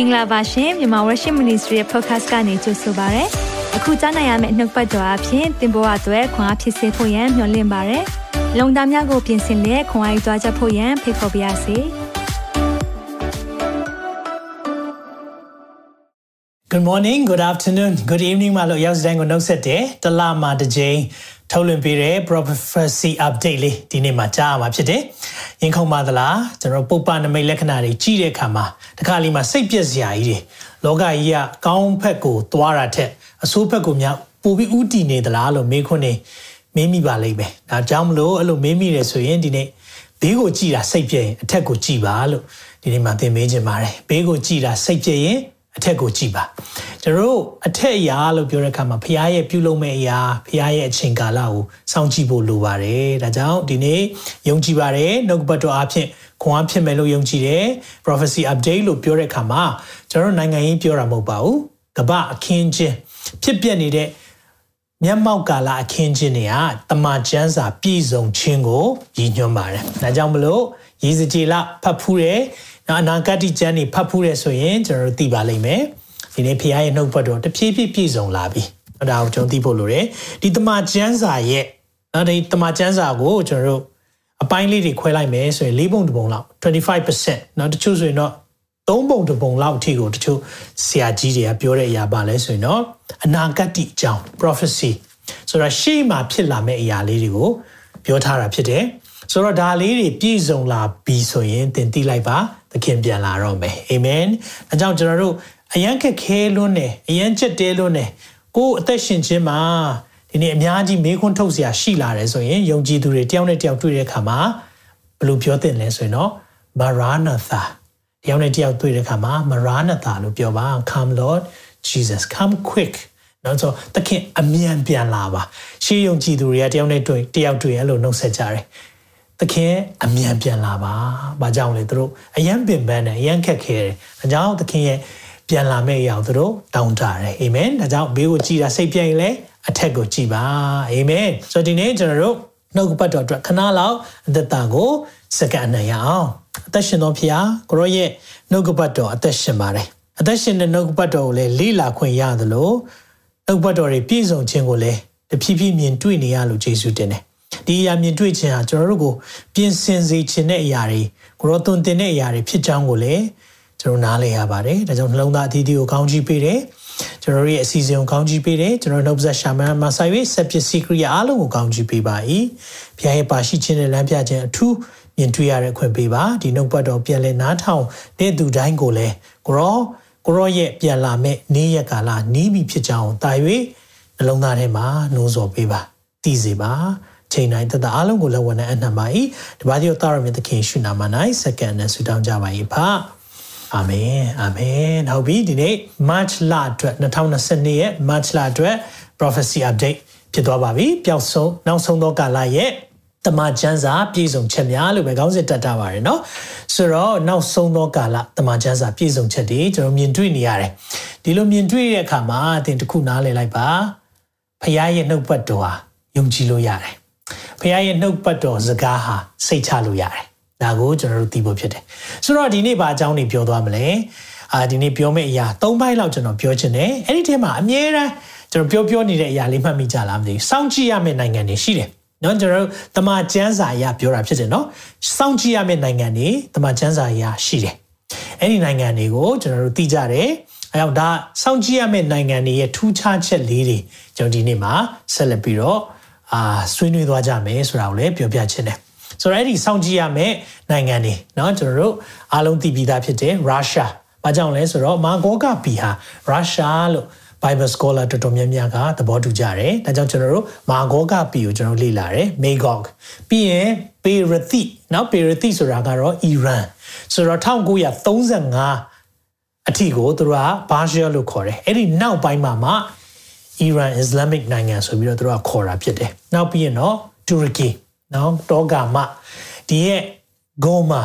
င်္ဂလာပါရှင်မြန်မာ Worship Ministry ရဲ့ podcast ကနေကြိုဆိုပါရစေ။အခုကြားနိုင်ရမယ့်နှုတ်ပတ်တော်အဖြစ်သင်ပေါ်အပ်ွယ်ခွန်အားဖြစ်စေဖို့ယံမျှဝင့်ပါရစေ။လုံတာများကိုပြင်ဆင်လက်ခွန်အားယူကြားချက်ဖို့ယံဖိတ်ခေါ်ပါရစေ။ Good morning, good afternoon, good evening မလို့ရောက်စတိုင်းကိုနှုတ်ဆက်တယ်။တလမှာတစ်ကြိမ် ထုတ်လွှင့်ပေးတဲ့ prophecy update လေးဒီနေ့မှာကြားရမှာဖြစ်တယ်။ရင်ခုန်ပါသလားကျွန်တော်ပုပ္ပနမိတ်လက္ခဏာတွေကြည့်တဲ့အခါမှာတခါလီမှာစိတ်ပြက်စရာကြီးတွေလောကကြီးကကောင်းဖက်ကိုသွားတာထက်အဆိုးဖက်ကိုများပိုပြီးဥတည်နေသလားလို့မေးခွန်းနေမေးမိပါလိမ့်မယ်။ဒါကြောင့်မလို့အဲ့လိုမေးမိတယ်ဆိုရင်ဒီနေ့ဘေးကိုကြည့်တာစိတ်ပြက်ရင်အထက်ကိုကြည့်ပါလို့ဒီနေ့မှာသင်မေးခြင်းပါတယ်။ဘေးကိုကြည့်တာစိတ်ပြက်ရင် အထက်ကိုကြည့်ပါကျွန်တော်တို့အထက်အရာလို့ပြောတဲ့အခါမှာဖခင်ရဲ့ပြုလုပ်မဲ့အရာဖခင်ရဲ့အချိန်ကာလကိုစောင့်ကြည့်ဖို့လိုပါတယ်ဒါကြောင့်ဒီနေ့ယုံကြည်ပါတယ်နှုတ်ဘတ်တော်အဖြစ်ခွန်အားဖြစ်မယ်လို့ယုံကြည်တယ် prophecy update လို့ပြောတဲ့အခါမှာကျွန်တော်နိုင်ငံရေးပြောတာမဟုတ်ပါဘူးကပ္ပအခင်းချင်းဖြစ်ပျက်နေတဲ့မျက်မှောက်ကာလအခင်းချင်းတွေကတမန်ကျမ်းစာပြည့်စုံခြင်းကိုရည်ညွှန်းပါတယ်ဒါကြောင့်မလို့ရေစကြည်လဖတ်ဖူးတယ် နော်အနာဂတ်ကျမ်းတွေဖတ်ဖူးရဆိုရင်ကျွန်တော်တို့သိပါလိမ့်မယ်ဒီနေ့ဖခင်ရဲ့နှုတ်ဘတ်တော်တဖြည်းဖြည်းပြည့်စုံလာပြီဒါကိုကျွန်တော်သိဖို့လိုတယ်ဒီတမန်ကျမ်းစာရဲ့နော်ဒီတမန်ကျမ်းစာကိုကျွန်တော်တို့အပိုင်းလေးတွေခွဲလိုက်မယ်ဆိုရင်၄ပုံတစ်ပုံလောက်25%နော်တချို့ဆိုရင်တော့သုံးပုံတစ်ပုံလောက်အထိကိုတချို့ဆရာကြီးတွေကပြောတဲ့အရာပါလဲဆိုရင်တော့အနာဂတ်အကြောင်း prophecy ဆိုတာရှေ့မှာဖြစ်လာမယ့်အရာလေးတွေကိုပြောထားတာဖြစ်တယ် ဆိုတော့ဒါလေးတွေပြည့်စုံလာပြီဆိုရင်သင်သိလိုက်ပါသခင်ပြန်လာတော့မယ်အာမင်အဲကြောင့်ကျွန်တော်တို့အယံခက်ခဲလွန်းတယ်အယံချက်တဲလွန်းတယ်ကိုယ်အသက်ရှင်ခြင်းမှာဒီနေ့အများကြီးမေးခွန်းထုတ်စရာရှိလာတယ်ဆိုရင်ယုံကြည်သူတွေတယောက်နဲ့တယောက်တွေ့တဲ့အခါမှာဘယ်လိုပြောသင့်လဲဆိုရင်တော့မရာနာသာတယောက်နဲ့တယောက်တွေ့တဲ့အခါမှာမရာနာသာလို့ပြောပါ come lord jesus come quick နော်ဆိုသခင်အမြန်ပြန်လာပါရှေးယုံကြည်သူတွေကတယောက်နဲ့တွေ့တယောက်တွေ့အဲ့လိုနှုတ်ဆက်ကြတယ် သခင်အမြန်ပြန်လာပါ။ဘာကြောင့်လဲသူတို့အယံပင်ပန်းတယ်အယံခက်ခဲတယ်။ဒါကြောင့်သခင်ရဲ့ပြန်လာမယ့်အရာသူတို့တောင်းတတယ်။အာမင်။ဒါကြောင့်ဘေးကိုကြည်တာစိတ်ပြည့်ရင်လည်းအထက်ကိုကြည်ပါ။အာမင်။ဆိုတော့ဒီနေ့ကျွန်တော်တို့နှုတ်ပတ်တော်အတွက်ခဏလောက်အသက်တာကိုစကန်နိုင်အောင်။အသက်ရှင်တော်ဖျားကိုရောရဲ့နှုတ်ပတ်တော်အသက်ရှင်ပါတယ်။အသက်ရှင်တဲ့နှုတ်ပတ်တော်ကိုလည်းလေးလာခွင့်ရသလိုနှုတ်ပတ်တော်တွေပြည့်စုံခြင်းကိုလည်းတဖြည်းဖြည်းမြင်တွေ့နေရလို့ယေရှုတင်တယ် ဒီအရာမြင်တွေ့ခြင်းဟာကျွန်တော်တို့ကိုပြင်ဆင်စေခြင်းတဲ့အရာတွေကိုရောသွန်သင်တဲ့အရာတွေဖြစ်ကြောင်းကိုလည်းကျွန်တော်နားလည်ရပါတယ်ဒါကြောင့်နှလုံးသားအသီးသီးကိုကောင်းချီးပေးတယ်ကျွန်တော်ရဲ့အစီအစဉ်ကိုကောင်းချီးပေးတယ်ကျွန်တော်နှုတ်ဆက်ရှာမန်မဆိုင်ရေးဆက်ပစ္စည်းကရိယာအားလုံးကိုကောင်းချီးပေးပါ၏ဘုရားရဲ့ပါရှိခြင်းနဲ့လမ်းပြခြင်းအထူးမြင်တွေ့ရတဲ့ခွင့်ပေးပါဒီနှုတ်ပတ်တော်ပြန်လဲနားထောင်တဲ့သူတိုင်းကိုလည်းကိုရောကိုရောရဲ့ပြန်လာမဲ့နေ့ရက်ကာလနီးပြီဖြစ်ကြောင်းတာ၍နှလုံးသားထဲမှာနှိုးဆော်ပေးပါသိစေပါ ချိန်တိုင်းတသက်အားလုံးကိုလက်ဝနဲ့အနှံပါ၏ဒီပါးဒီကိုတာရမြတ်သခင်ရှုနာမ၌စက္ကန့်နဲ့ဆုတောင်းကြပါ၏ဖအာမင်အာမင်နောက်ပြီးဒီနေ့ March လအတွက်2022ရဲ့ March လအတွက် prophecy update ဖြစ်သွားပါပြီပျောက်ဆုံးနောက်ဆုံးသောကာလရဲ့တမန်ကျမ်းစာပြည့်စုံချက်များလို့ပဲခေါင်းစဉ်တက်တာပါတယ်เนาะဆိုတော့နောက်ဆုံးသောကာလတမန်ကျမ်းစာပြည့်စုံချက်တွေကျွန်တော်မြင်တွေ့နေရတယ်ဒီလိုမြင်တွေ့တဲ့အခါမှာအတင်တစ်ခုနားလည်လိုက်ပါဖခင်ရဲ့နှုတ်ပတ်တော်ဟာယုံကြည်လို့ရတယ် ဖခင်ရဲ့နှုတ်ပတ်တော်စကားဟာစိတ်ချလို့ရတယ်ဒါကိုကျွန်တော်တို့သိဖို့ဖြစ်တယ်ဆိုတော့ဒီနေ့ဘာအကြောင်းတွေပြောသွားမလဲအာဒီနေ့ပြောမယ့်အရာ၃ပိုင်းလောက်ကျွန်တော်ပြောချင်တယ်အဲ့ဒီထဲမှာအမြဲတမ်းကျွန်တော်ပြောပြောနေတဲ့အရာလေးမှတ်မိကြလားမသိဘူးစောင့်ကြည့်ရမယ့်နိုင်ငံတွေရှိတယ်နော်ကျွန်တော်တို့တမန်ကျမ်းစာအရပြောတာဖြစ်တယ်နော်စောင့်ကြည့်ရမယ့်နိုင်ငံတွေတမန်ကျမ်းစာအရရှိတယ်အဲ့ဒီနိုင်ငံတွေကိုကျွန်တော်တို့သိကြတယ်အဲကြောင့်ဒါစောင့်ကြည့်ရမယ့်နိုင်ငံတွေရဲ့ထူးခြားချက်လေးတွေကျွန်တော်ဒီနေ့မှာဆက်လက်ပြီးတော့ အာဆွေးနွေးသွားကြမယ်ဆိုတာကိုလည်းပြောပြချင်တယ်ဆိုတော့အဲ့ဒီစောင့်ကြည့်ရမယ့်နိုင်ငံတွေเนาะကျွန်တော်တို့အားလုံးသိပြီးသားဖြစ်တယ်ရုရှားဘာကြောင့်လဲဆိုတော့မာဂောကပီဟာရုရှားလို့ Bible scholar တော်တော်များများကသဘောတူကြတယ်။ဒါကြောင့်ကျွန်တော်တို့မာဂောကပီကိုကျွန်တော်လေ့လာတယ်။ Magog ပြီးရင်ပေရသိနော်ပေရသိဆိုတာကတော့အီရန်ဆိုတော့1935အထိကိုသူတို့ကဘာရှယ်လို့ခေါ်တယ်။အဲ့ဒီနောက်ပိုင်းမှာမှ အီရန်အစ္စလာမစ်နိုင်ငံဆိုပြီးတော့သူတို့ကခေါ်တာဖြစ်တယ်။နောက်ပြီးရင်တော့တူရကီနော်တောဂါမဒီရဲ့ဂေါမာ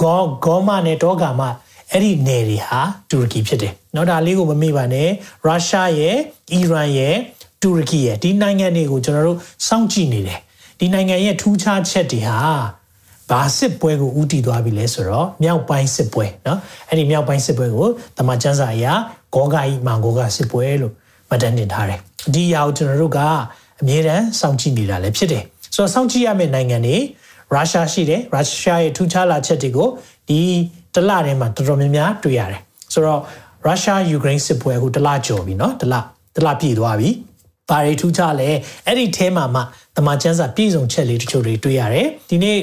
ဂေါဂေါမာနဲ့တောဂါမအဲ့ဒီနယ်တွေဟာတူရကီဖြစ်တယ်။နော်ဒါလေးကိုမမေ့ပါနဲ့ရုရှားရဲ့အီရန်ရဲ့တူရကီရဲ့ဒီနိုင်ငံတွေကိုကျွန်တော်တို့စောင့်ကြည့်နေတယ်။ဒီနိုင်ငံရဲ့ထူးခြားချက်တွေဟာ ဘာစစ်ပွဲကိုဥတီသွားပြီလဲဆိုတော့မြောက်ပိုင်းစစ်ပွဲเนาะအဲ့ဒီမြောက်ပိုင်းစစ်ပွဲကိုတမန်ကျမ်းစာအရဂောဂဤမန်ဂောဂစစ်ပွဲလို့ မှတ်တမ်းတင်ထားတယ်ဒီအရာကိုကျွန်တော်တို့ကအမြဲတမ်းစောင့်ကြည့်နေတာလည်းဖြစ်တယ်ဆိုတော့စောင့်ကြည့်ရမယ့်နိုင်ငံတွေရုရှားရှိတယ်ရုရှားရဲ့ထူးခြားလာချက်တွေကိုဒီတလထဲမှာတော်တော်များများတွေ့ရတယ်ဆိုတော့ရုရှားယူကရိန်းစစ်ပွဲအခုတလကျော်ပြီเนาะတလတလပြည့်သွားပြီဘာတွေထူးခြားလဲအဲ့ဒီအဲမှာမှတမန်ကျမ်းစာပြည့်စုံချက်လေးတချို့တွေတွေ့ရတယ်ဒီနေ့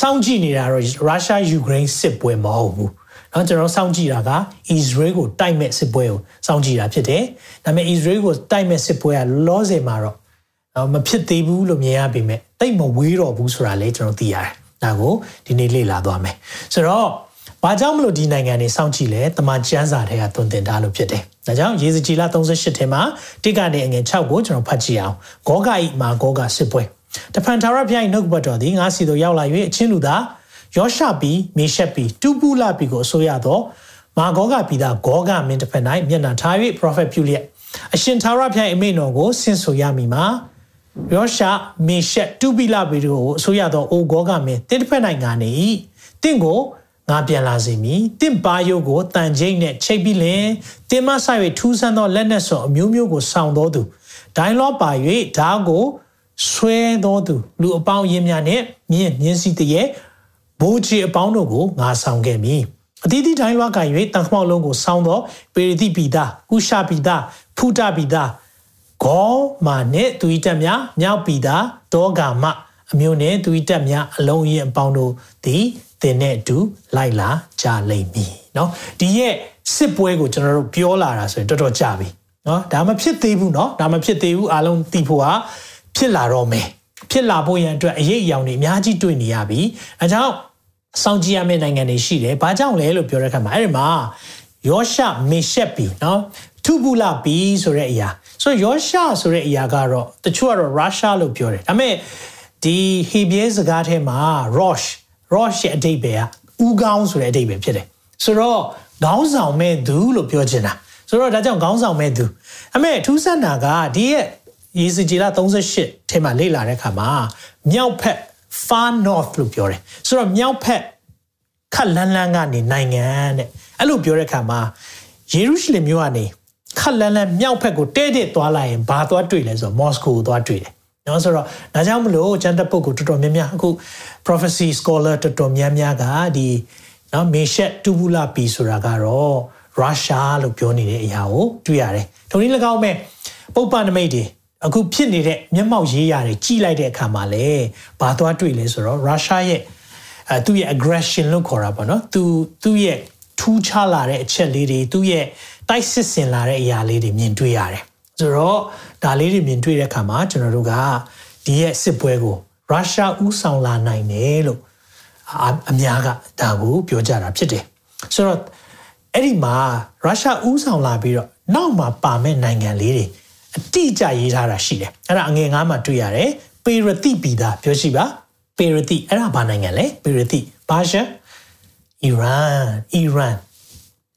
စောင့်ကြည့်နေတာတော့ရုရှားယူကရိန်းစစ်ပွဲမဟုတ်ဘူး နော်ကျွန်တော်စောင့်ကြည့်တာက Israel ကိုတိုက်မဲ့စစ်ပွဲကိုစောင့်ကြည့်တာဖြစ်တယ်ဒါပေမဲ့ Israel ကိုတိုက်မဲ့စစ်ပွဲကလောစင်မှာတော့နော်မဖြစ်သေးဘူးလို့မြင်ရပေမဲ့တိတ်မဝေးတော့ဘူးဆိုတာလည်းကျွန်တော်သိရတယ်ဒါကိုဒီနေ့လေ့လာသွားမယ်ဆိုတော့ဘာကြောင့်မလို့ဒီနိုင်ငံတွေစောင့်ကြည့်လဲတမန်ကျမ်းစာထဲကသွန်သင်ထားလို့ဖြစ်တယ်။ဒါကြောင့်ရေစကြည်လ38ထဲမှာတိကနေအငယ်6ကိုကျွန်တော်ဖတ်ကြည့်အောင်။ဂောဂာဤမာဂောဂာစစ်ပွဲ။တဖန်သာရဖျိုင်းနှုတ်ဘတ်တော်သည်ငါစီတို့ရောက်လာ၍အချင်းလူသား ယောရှပီမေရှက်ပီတူပူလာပီကိုအစိုးရသောမာဂောဂပီသားဂောဂမင်းတစ်ဖက်၌မျက်နှာထား၍ပရောဖက်ပြုလျက်အရှင်ထာဝရဘုရား၏အမိန့်တော်ကိုဆင့်ဆိုရမည်မှာယောရှမေရှက်တူပီလာပီတို့ကိုအစိုးရသောအိုဂောဂမင်းတစ်ဖက်၌ငါနေ၏တင့်ကိုငါပြန်လာစေမည်တင့်ပါယုတ်ကိုတန်ကျိတ်နဲ့ချိတ်ပြီးလင်တင်မဆိုင်၍ထူးဆန်းသောလက်နက်စောအမျိုးမျိုးကိုဆောင်တော်သူဒိုင်းလောပါ၍ဓာကိုဆွဲတော်သူလူအပေါင်းရင်းများနဲ့မြင့်မြင့်စီတရဲ့ ဘိုးချီအပေါင်းတို့ကိုငါဆောင်ခဲ့မည်အတီးတီးတိုင်းလွှားက၍တန်ခမောက်လုံးကိုဆောင်းသောပေရတိပိတာကုရှာပိတာဖုတပိတာဂေါမာနဲ့သူဤတက်များမြောက်ပိတာဒေါဂါမအမျိုးနဲ့သူဤတက်များအလုံးရင်အပေါင်းတို့သည်တင်နဲ့အတူလိုက်လာကြလိမ့်မည်เนาะဒီရဲ့စစ်ပွဲကိုကျွန်တော်တို့ပြောလာတာဆိုရင်တော်တော်ကြာပြီเนาะဒါမဖြစ်သေးဘူးเนาะဒါမဖြစ်သေးဘူးအားလုံးသိဖို့ဟာဖြစ်လာတော့မယ်ဖြစ်လာဖို့ရန်အတွက်အရေးအယောင်တွေအများကြီးတွေ့နေရပြီအဲကြောင့် စောင့်ကြည့်ရမယ့်နိုင်ငံတွေရှိတယ်။ဘာကြောင့်လဲလို့ပြောတဲ့အခါမှာအဲ့ဒီမှာယောရှမေရှက်ပီနော်ထူပူလာပီဆိုတဲ့အရာဆိုတော့ယောရှဆိုတဲ့အရာကတော့တချို့ကတော့ရုရှားလို့ပြောတယ်။ဒါပေမဲ့ဒီဟေဘရဲစကားထဲမှာ rosh rosh ရဲ့အဓိပ္ပာယ်ကဥကောင်းဆိုတဲ့အဓိပ္ပာယ်ဖြစ်တယ်။ဆိုတော့ခေါင်းဆောင်မဲ့သူလို့ပြောချင်တာ။ဆိုတော့ဒါကြောင့်ခေါင်းဆောင်မဲ့သူ။အမေထူးဆန်းတာကဒီရဲ့ရေစီဂျီလာ38ထဲမှာလေ့လာတဲ့အခါမှာမြောက်ဖက် far north လို့ပြောတယ်ဆိုတော့မြောက်ဖက်ခက်လန်းလန်းကနေနိုင်ငံတဲ့အဲ့လိုပြောတဲ့အခါမှာယေရုရှလင်မြို့ကနေခက်လန်းလန်းမြောက်ဖက်ကိုတဲတဲ့သွားလိုက်ရင်ဘာသွားတွေ့လဲဆိုတော့မော်စကိုကိုသွားတွေ့တယ်နော်ဆိုတော့ဒါကြောင့်မလို့ကျန်တဲ့ပုဂ္ဂိုလ်တော်တော်များများအခု prophecy scholar တော်တော်များများကဒီနော်မေရှက်တူဘူလာပီဆိုတာကတော့ရုရှားလို့ပြောနေတဲ့အရာကိုတွေ့ရတယ်။ထုံနည်း၎င်းမဲ့ပုပ္ပနမိတ်တွေ အခုဖြစ်နေတဲ့မျက်မှောက်ရေးရာတွေကြီးလိုက်တဲ့အခါမှာလေဘာသွားတွေ့လဲဆိုတော့ရုရှားရဲ့အဲသူ့ရဲ့ aggression လို့ခေါ်တာပေါ့နော်။သူသူ့ရဲ့ထူးခြားလာတဲ့အချက်လေးတွေသူ့ရဲ့တိုက်စစ်ဆင်လာတဲ့အရာလေးတွေမြင်တွေ့ရတယ်။ဆိုတော့ဒါလေးတွေမြင်တွေ့တဲ့အခါမှာကျွန်တော်တို့ကဒီရဲ့စစ်ပွဲကိုရုရှားဥဆောင်လာနိုင်တယ်လို့အများကဒါကိုပြောကြတာဖြစ်တယ်ဆိုတော့အဲ့ဒီမှာရုရှားဥဆောင်လာပြီးတော့နောက်မှာပါမဲ့နိုင်ငံလေးတွေ အတိအကျရေးထားတာရှိတယ်အဲ့ဒါအငယ်ငါးမှာတွေ့ရတယ်ပေရတိပီတာပြောရှိပါပေရတိအဲ့ဒါဘာနိုင်ငံလဲပေရတိဘာရှာအီရန်အီရန်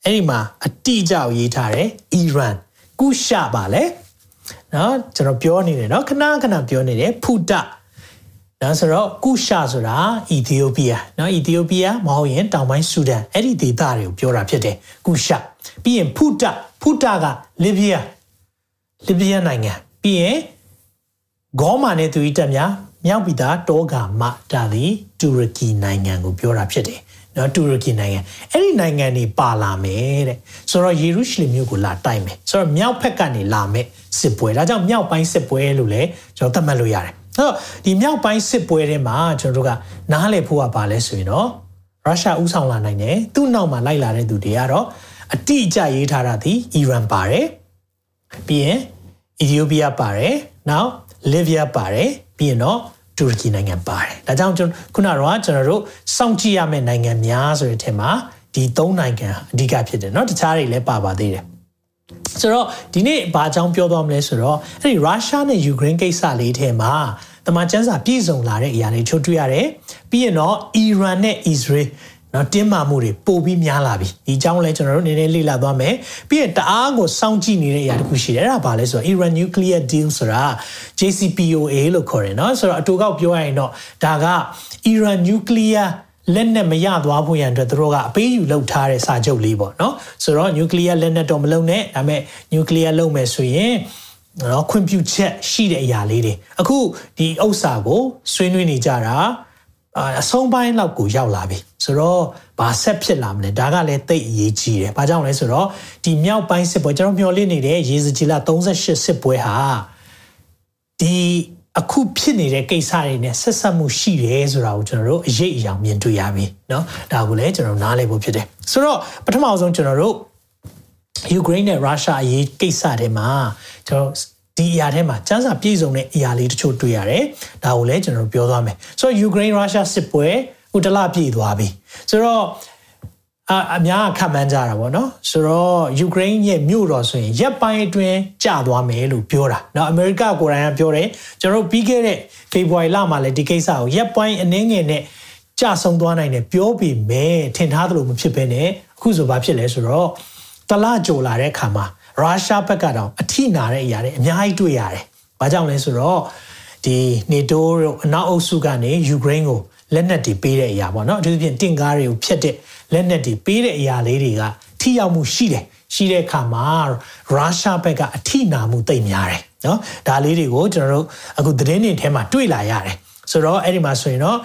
အဲ့ဒီမှာအတိအကျရေးထားတယ်အီရန်ကုရှာပါလေနော်ကျွန်တော်ပြောနေတယ်နော်ခဏခဏပြောနေတယ်ဖူတနော်ဆိုတော့ကုရှာဆိုတာအီသီယိုးပီးယားနော်အီသီယိုးပီးယားမဟုတ်ရင်တောင်ပိုင်းဆူဒန်အဲ့ဒီဒေသတွေကိုပြောတာဖြစ်တယ်ကုရှာပြီးရင်ဖူတဖူတကလီဘီယာ လီဘီယာနိုင်ငံပြီးရင်ဂေါမာနဲ့သူဤတက်များမြောက်ပြည်သားတောဂါမဒါသည်တူရကီနိုင်ငံကိုပြောတာဖြစ်တယ်နော်တူရကီနိုင်ငံအဲ့ဒီနိုင်ငံတွေပါလာမယ်တဲ့ဆိုတော့ယေရုရှလင်မြို့ကိုလာတိုက်မယ်ဆိုတော့မြောက်ဘက်ကနေလာမယ်စစ်ပွဲဒါကြောင့်မြောက်ပိုင်းစစ်ပွဲလို့လည်းကျွန်တော်သတ်မှတ်လို့ရတယ်အဲ့တော့ဒီမြောက်ပိုင်းစစ်ပွဲထဲမှာကျွန်တော်တို့ကနားလည်ဖို့ကပါလဲဆိုရင်တော့ရုရှားဥဆောင်လာနိုင်တယ်သူ့နောက်မှာလိုက်လာတဲ့သူတွေကတော့အတိအကျရေးထားတာဒီအီရန်ပါတယ် ပြီးရင်အီသီယိုးပီးယားပါတယ်နောက်လီဗီးယားပါတယ်ပြီးရင်တော့တူရကီနိုင်ငံပါတယ်ဒါကြောင့်ကျွန်ခုနကတော့ကျွန်တော်တို့စောင့်ကြည့်ရမယ့်နိုင်ငံများဆိုတဲ့အထက်မှာဒီ၃နိုင်ငံအဓိကဖြစ်တယ်เนาะတခြားတွေလည်းပါပါသေးတယ်ဆိုတော့ဒီနေ့ဘာကြောင့်ပြောသွားမလဲဆိုတော့အဲ့ဒီရုရှားနဲ့ယူကရိန်းကိစ္စလေးထဲမှာတမန်ကျန်းစာပြည်စုံလာတဲ့အရာတွေချုပ်တွေ့ရတယ်ပြီးရင်တော့အီရန်နဲ့အစ္စရေး နော်တင်းမာမှုတွေပိုပြီးများလာပြီဒီအကြောင်းလဲကျွန်တော်တို့နည်းနည်းလေ့လာသွားမယ်ပြီးရင်တအားကိုစောင့်ကြည့်နေတဲ့အရာတစ်ခုရှိတယ်အဲ့ဒါဘာလဲဆိုတော့ Iran nuclear deal ဆိုတာ JCPOA လို့ခေါ်တယ်နော်ဆိုတော့အတူကောက်ပြောရရင်တော့ဒါက Iran nuclear လက်နက်မရသွားဖို့ရန်အတွက်သူတို့ကအပေးယူလုပ်ထားတဲ့စာချုပ်လေးပေါ့နော်ဆိုတော့ nuclear လက်နက်တော့မလုပ်နဲ့ဒါပေမဲ့ nuclear လုပ်မယ်ဆိုရင်နော်ခွင့်ပြုချက်ရှိတဲ့အရာလေးတွေအခုဒီဥစ္စာကိုဆွေးနွေးနေကြတာ အဆုံးပိုင်းလောက်ကိုရောက်လာပြီဆိုတော့ဘာဆက်ဖြစ်လာမလဲဒါကလည်းတိတ်အရေးကြီးတယ်။ဘာကြောင့်လဲဆိုတော့ဒီမြောက်ပိုင်းစစ်ပွဲကျွန်တော်မျှော်လင့်နေတဲ့ရေစကြည်လ38စစ်ပွဲဟာဒီအခုဖြစ်နေတဲ့ကိစ္စတွေနဲ့ဆက်ဆက်မှုရှိတယ်ဆိုတာကိုကျွန်တော်တို့အရေးအယောင်မြင်တွေ့ရပြီเนาะဒါကိုလည်းကျွန်တော်နားလည်ဖို့ဖြစ်တယ်ဆိုတော့ပထမအောင်ဆုံးကျွန်တော်တို့ယူကရိန်းနဲ့ရုရှားအရေးကိစ္စတွေမှာကျွန်တော် ဒီအရာထဲမှာစမ်းစာပြည့်စုံတဲ့အရာလေးတချို့တွေ့ရတယ်။ဒါကိုလည်းကျွန်တော်ပြောသွားမယ်။ဆိုတော့ Ukraine Russia စစ်ပွဲခုတလပြည့်သွားပြီ။ဆိုတော့အာအများကခံမှန်းကြတာပေါ့နော်ဆိုတော့ Ukraine ရဲ့မြို့တော်ဆိုရင်ရပ်ပိုင်းအတွင်းကျသွားမယ်လို့ပြောတာ။နော်အမေရိကကိုယ်တိုင်ကပြောတယ်ကျွန်တော်ပြီးခဲ့တဲ့ February လမှာလည်းဒီကိစ္စကိုရပ်ပိုင်းအနှင်းငယ်နဲ့ကြဆုံသွားနိုင်တယ်ပြောပြီးမယ်ထင်ထားသလိုမဖြစ်ဘဲနဲ့အခုဆိုဘာဖြစ်လဲဆိုတော့တလကြိုလာတဲ့အခါမှာ ရုရှားဘက်ကတော့အထိနာတဲ့အရာတွေအများကြီးတွေ့ရတယ်။ဘာကြောင့်လဲဆိုတော့ဒီနေတိုးတို့အနောက်အုပ်စုကနေယူကရိန်းကိုလက်နက်တွေပေးတဲ့အရာပေါ့နော်အထူးသဖြင့်တင့်ကားတွေကိုဖျက်တဲ့လက်နက်တွေပေးတဲ့အရာလေးတွေကထိရောက်မှုရှိတယ်ရှိတဲ့အခါမှာရုရှားဘက်ကအထိနာမှုတိတ်များတယ်နော်ဒါလေးတွေကိုကျွန်တော်တို့အခုသတင်းတွေထဲမှာတွေ့လာရတယ်ဆိုတော့အဲ့ဒီမှာဆိုရင်တော့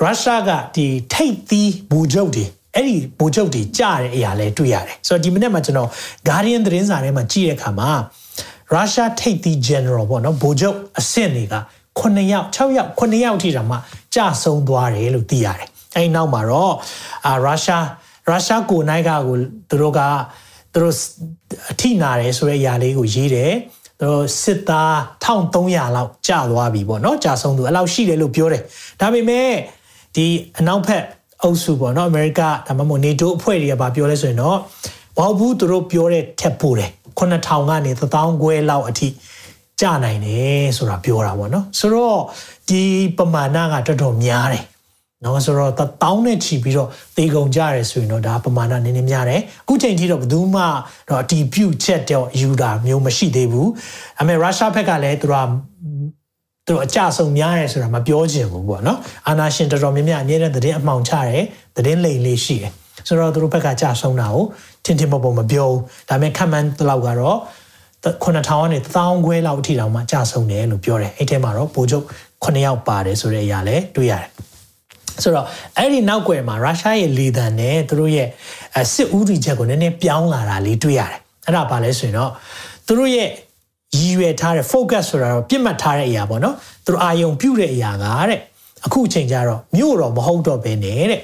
ရုရှားကဒီထိတ်သီးဘူချုပ်တွေ အဲ့ဒီဘူချုပ်တွေကြားတဲ့အရာလဲတွေ့ရတယ်ဆိုတော့ဒီမနေ့မှာကျွန်တော် Guardian သတင်းစာထဲမှာကြည့်တဲ့အခါမှာရုရှားထိတ်သီး general ပေါ့နော်ဘူချုပ်အဆင့်တွေက9ယောက်6ယောက်9ယောက်ထိတောင်မှကြဆုံးသွားတယ်လို့သိရတယ်အဲဒီနောက်မှာတော့အာရုရှားရုရှားကိုနိုင်ကကိုသူတို့ကသူတို့အထိနာတယ်ဆိုတဲ့အရာလေးကိုရေးတယ်သူတို့စစ်သား1300လောက်ကြာသွားပြီပေါ့နော်ကြာဆုံးသူအဲ့လောက်ရှိတယ်လို့ပြောတယ်ဒါပေမဲ့ဒီအနောက်ဖက် အုပ်စုပေါ့နော်အမေရိကဒါမှမဟုတ် NATO အဖွဲ့တွေကပြောလဲဆိုရင်တော့ဘာဘူးသူတို့ပြောတဲ့ထက်ပိုတယ်9000ကနေ1000ခွဲလောက်အထိကြနိုင်တယ်ဆိုတာပြောတာပေါ့နော်ဆိုတော့ဒီပမာဏကတော်တော်များတယ်နော်ဆိုတော့တောင်းနဲ့ချီပြီးတော့တေကုန်ကြရဲဆိုရင်တော့ဒါပမာဏနည်းနည်းများတယ်အခုချိန်ထိတော့ဘယ်သူမှတော့အတီးပြုတ်ချက်တော့ယူတာမျိုးမရှိသေးဘူးအမေရုရှားဘက်ကလည်းသူက သူတို့အကြဆုံးများရဲဆိုတာမပြောချင်ဘူးပေါ့နော်အာနာရှင်တော်တော်များများအမြဲတမ်းသတင်းအမှောင်ချတယ်သတင်းလိမ်လေးရှိတယ်ဆိုတော့သူတို့ဘက်ကကြဆုံးတာကိုထင်ထင်ပေါ်ပေါ်မပြောဘူးဒါပေမဲ့ခံမှန်းတလောက်ကတော့9000ကနေ1000ခွဲလောက်အထိတောင်မှကြဆုံးတယ်လို့ပြောတယ်အဲ့ထဲမှာတော့ပိုချုပ်9ယောက်ပါတယ်ဆိုတဲ့အရာလည်းတွေ့ရတယ်ဆိုတော့အဲ့ဒီနောက်ွယ်မှာရုရှားရဲ့လေသံနဲ့သူတို့ရဲ့စစ်ဦးစီးချက်ကိုနည်းနည်းပြောင်းလာတာလေးတွေ့ရတယ်အဲ့ဒါဘာလဲဆိုရင်တော့သူတို့ရဲ့ ရည်ရွယ်ထားတဲ့ focus ဆိုတာတော့ပြစ်မှတ်ထားတဲ့အရာပေါ့နော်သူတို့အာယုံပြုတ်တဲ့အရာကတဲ့အခုအချိန်ကျတော့မြို့တော့မဟုတ်တော့ဘဲနဲ့တဲ့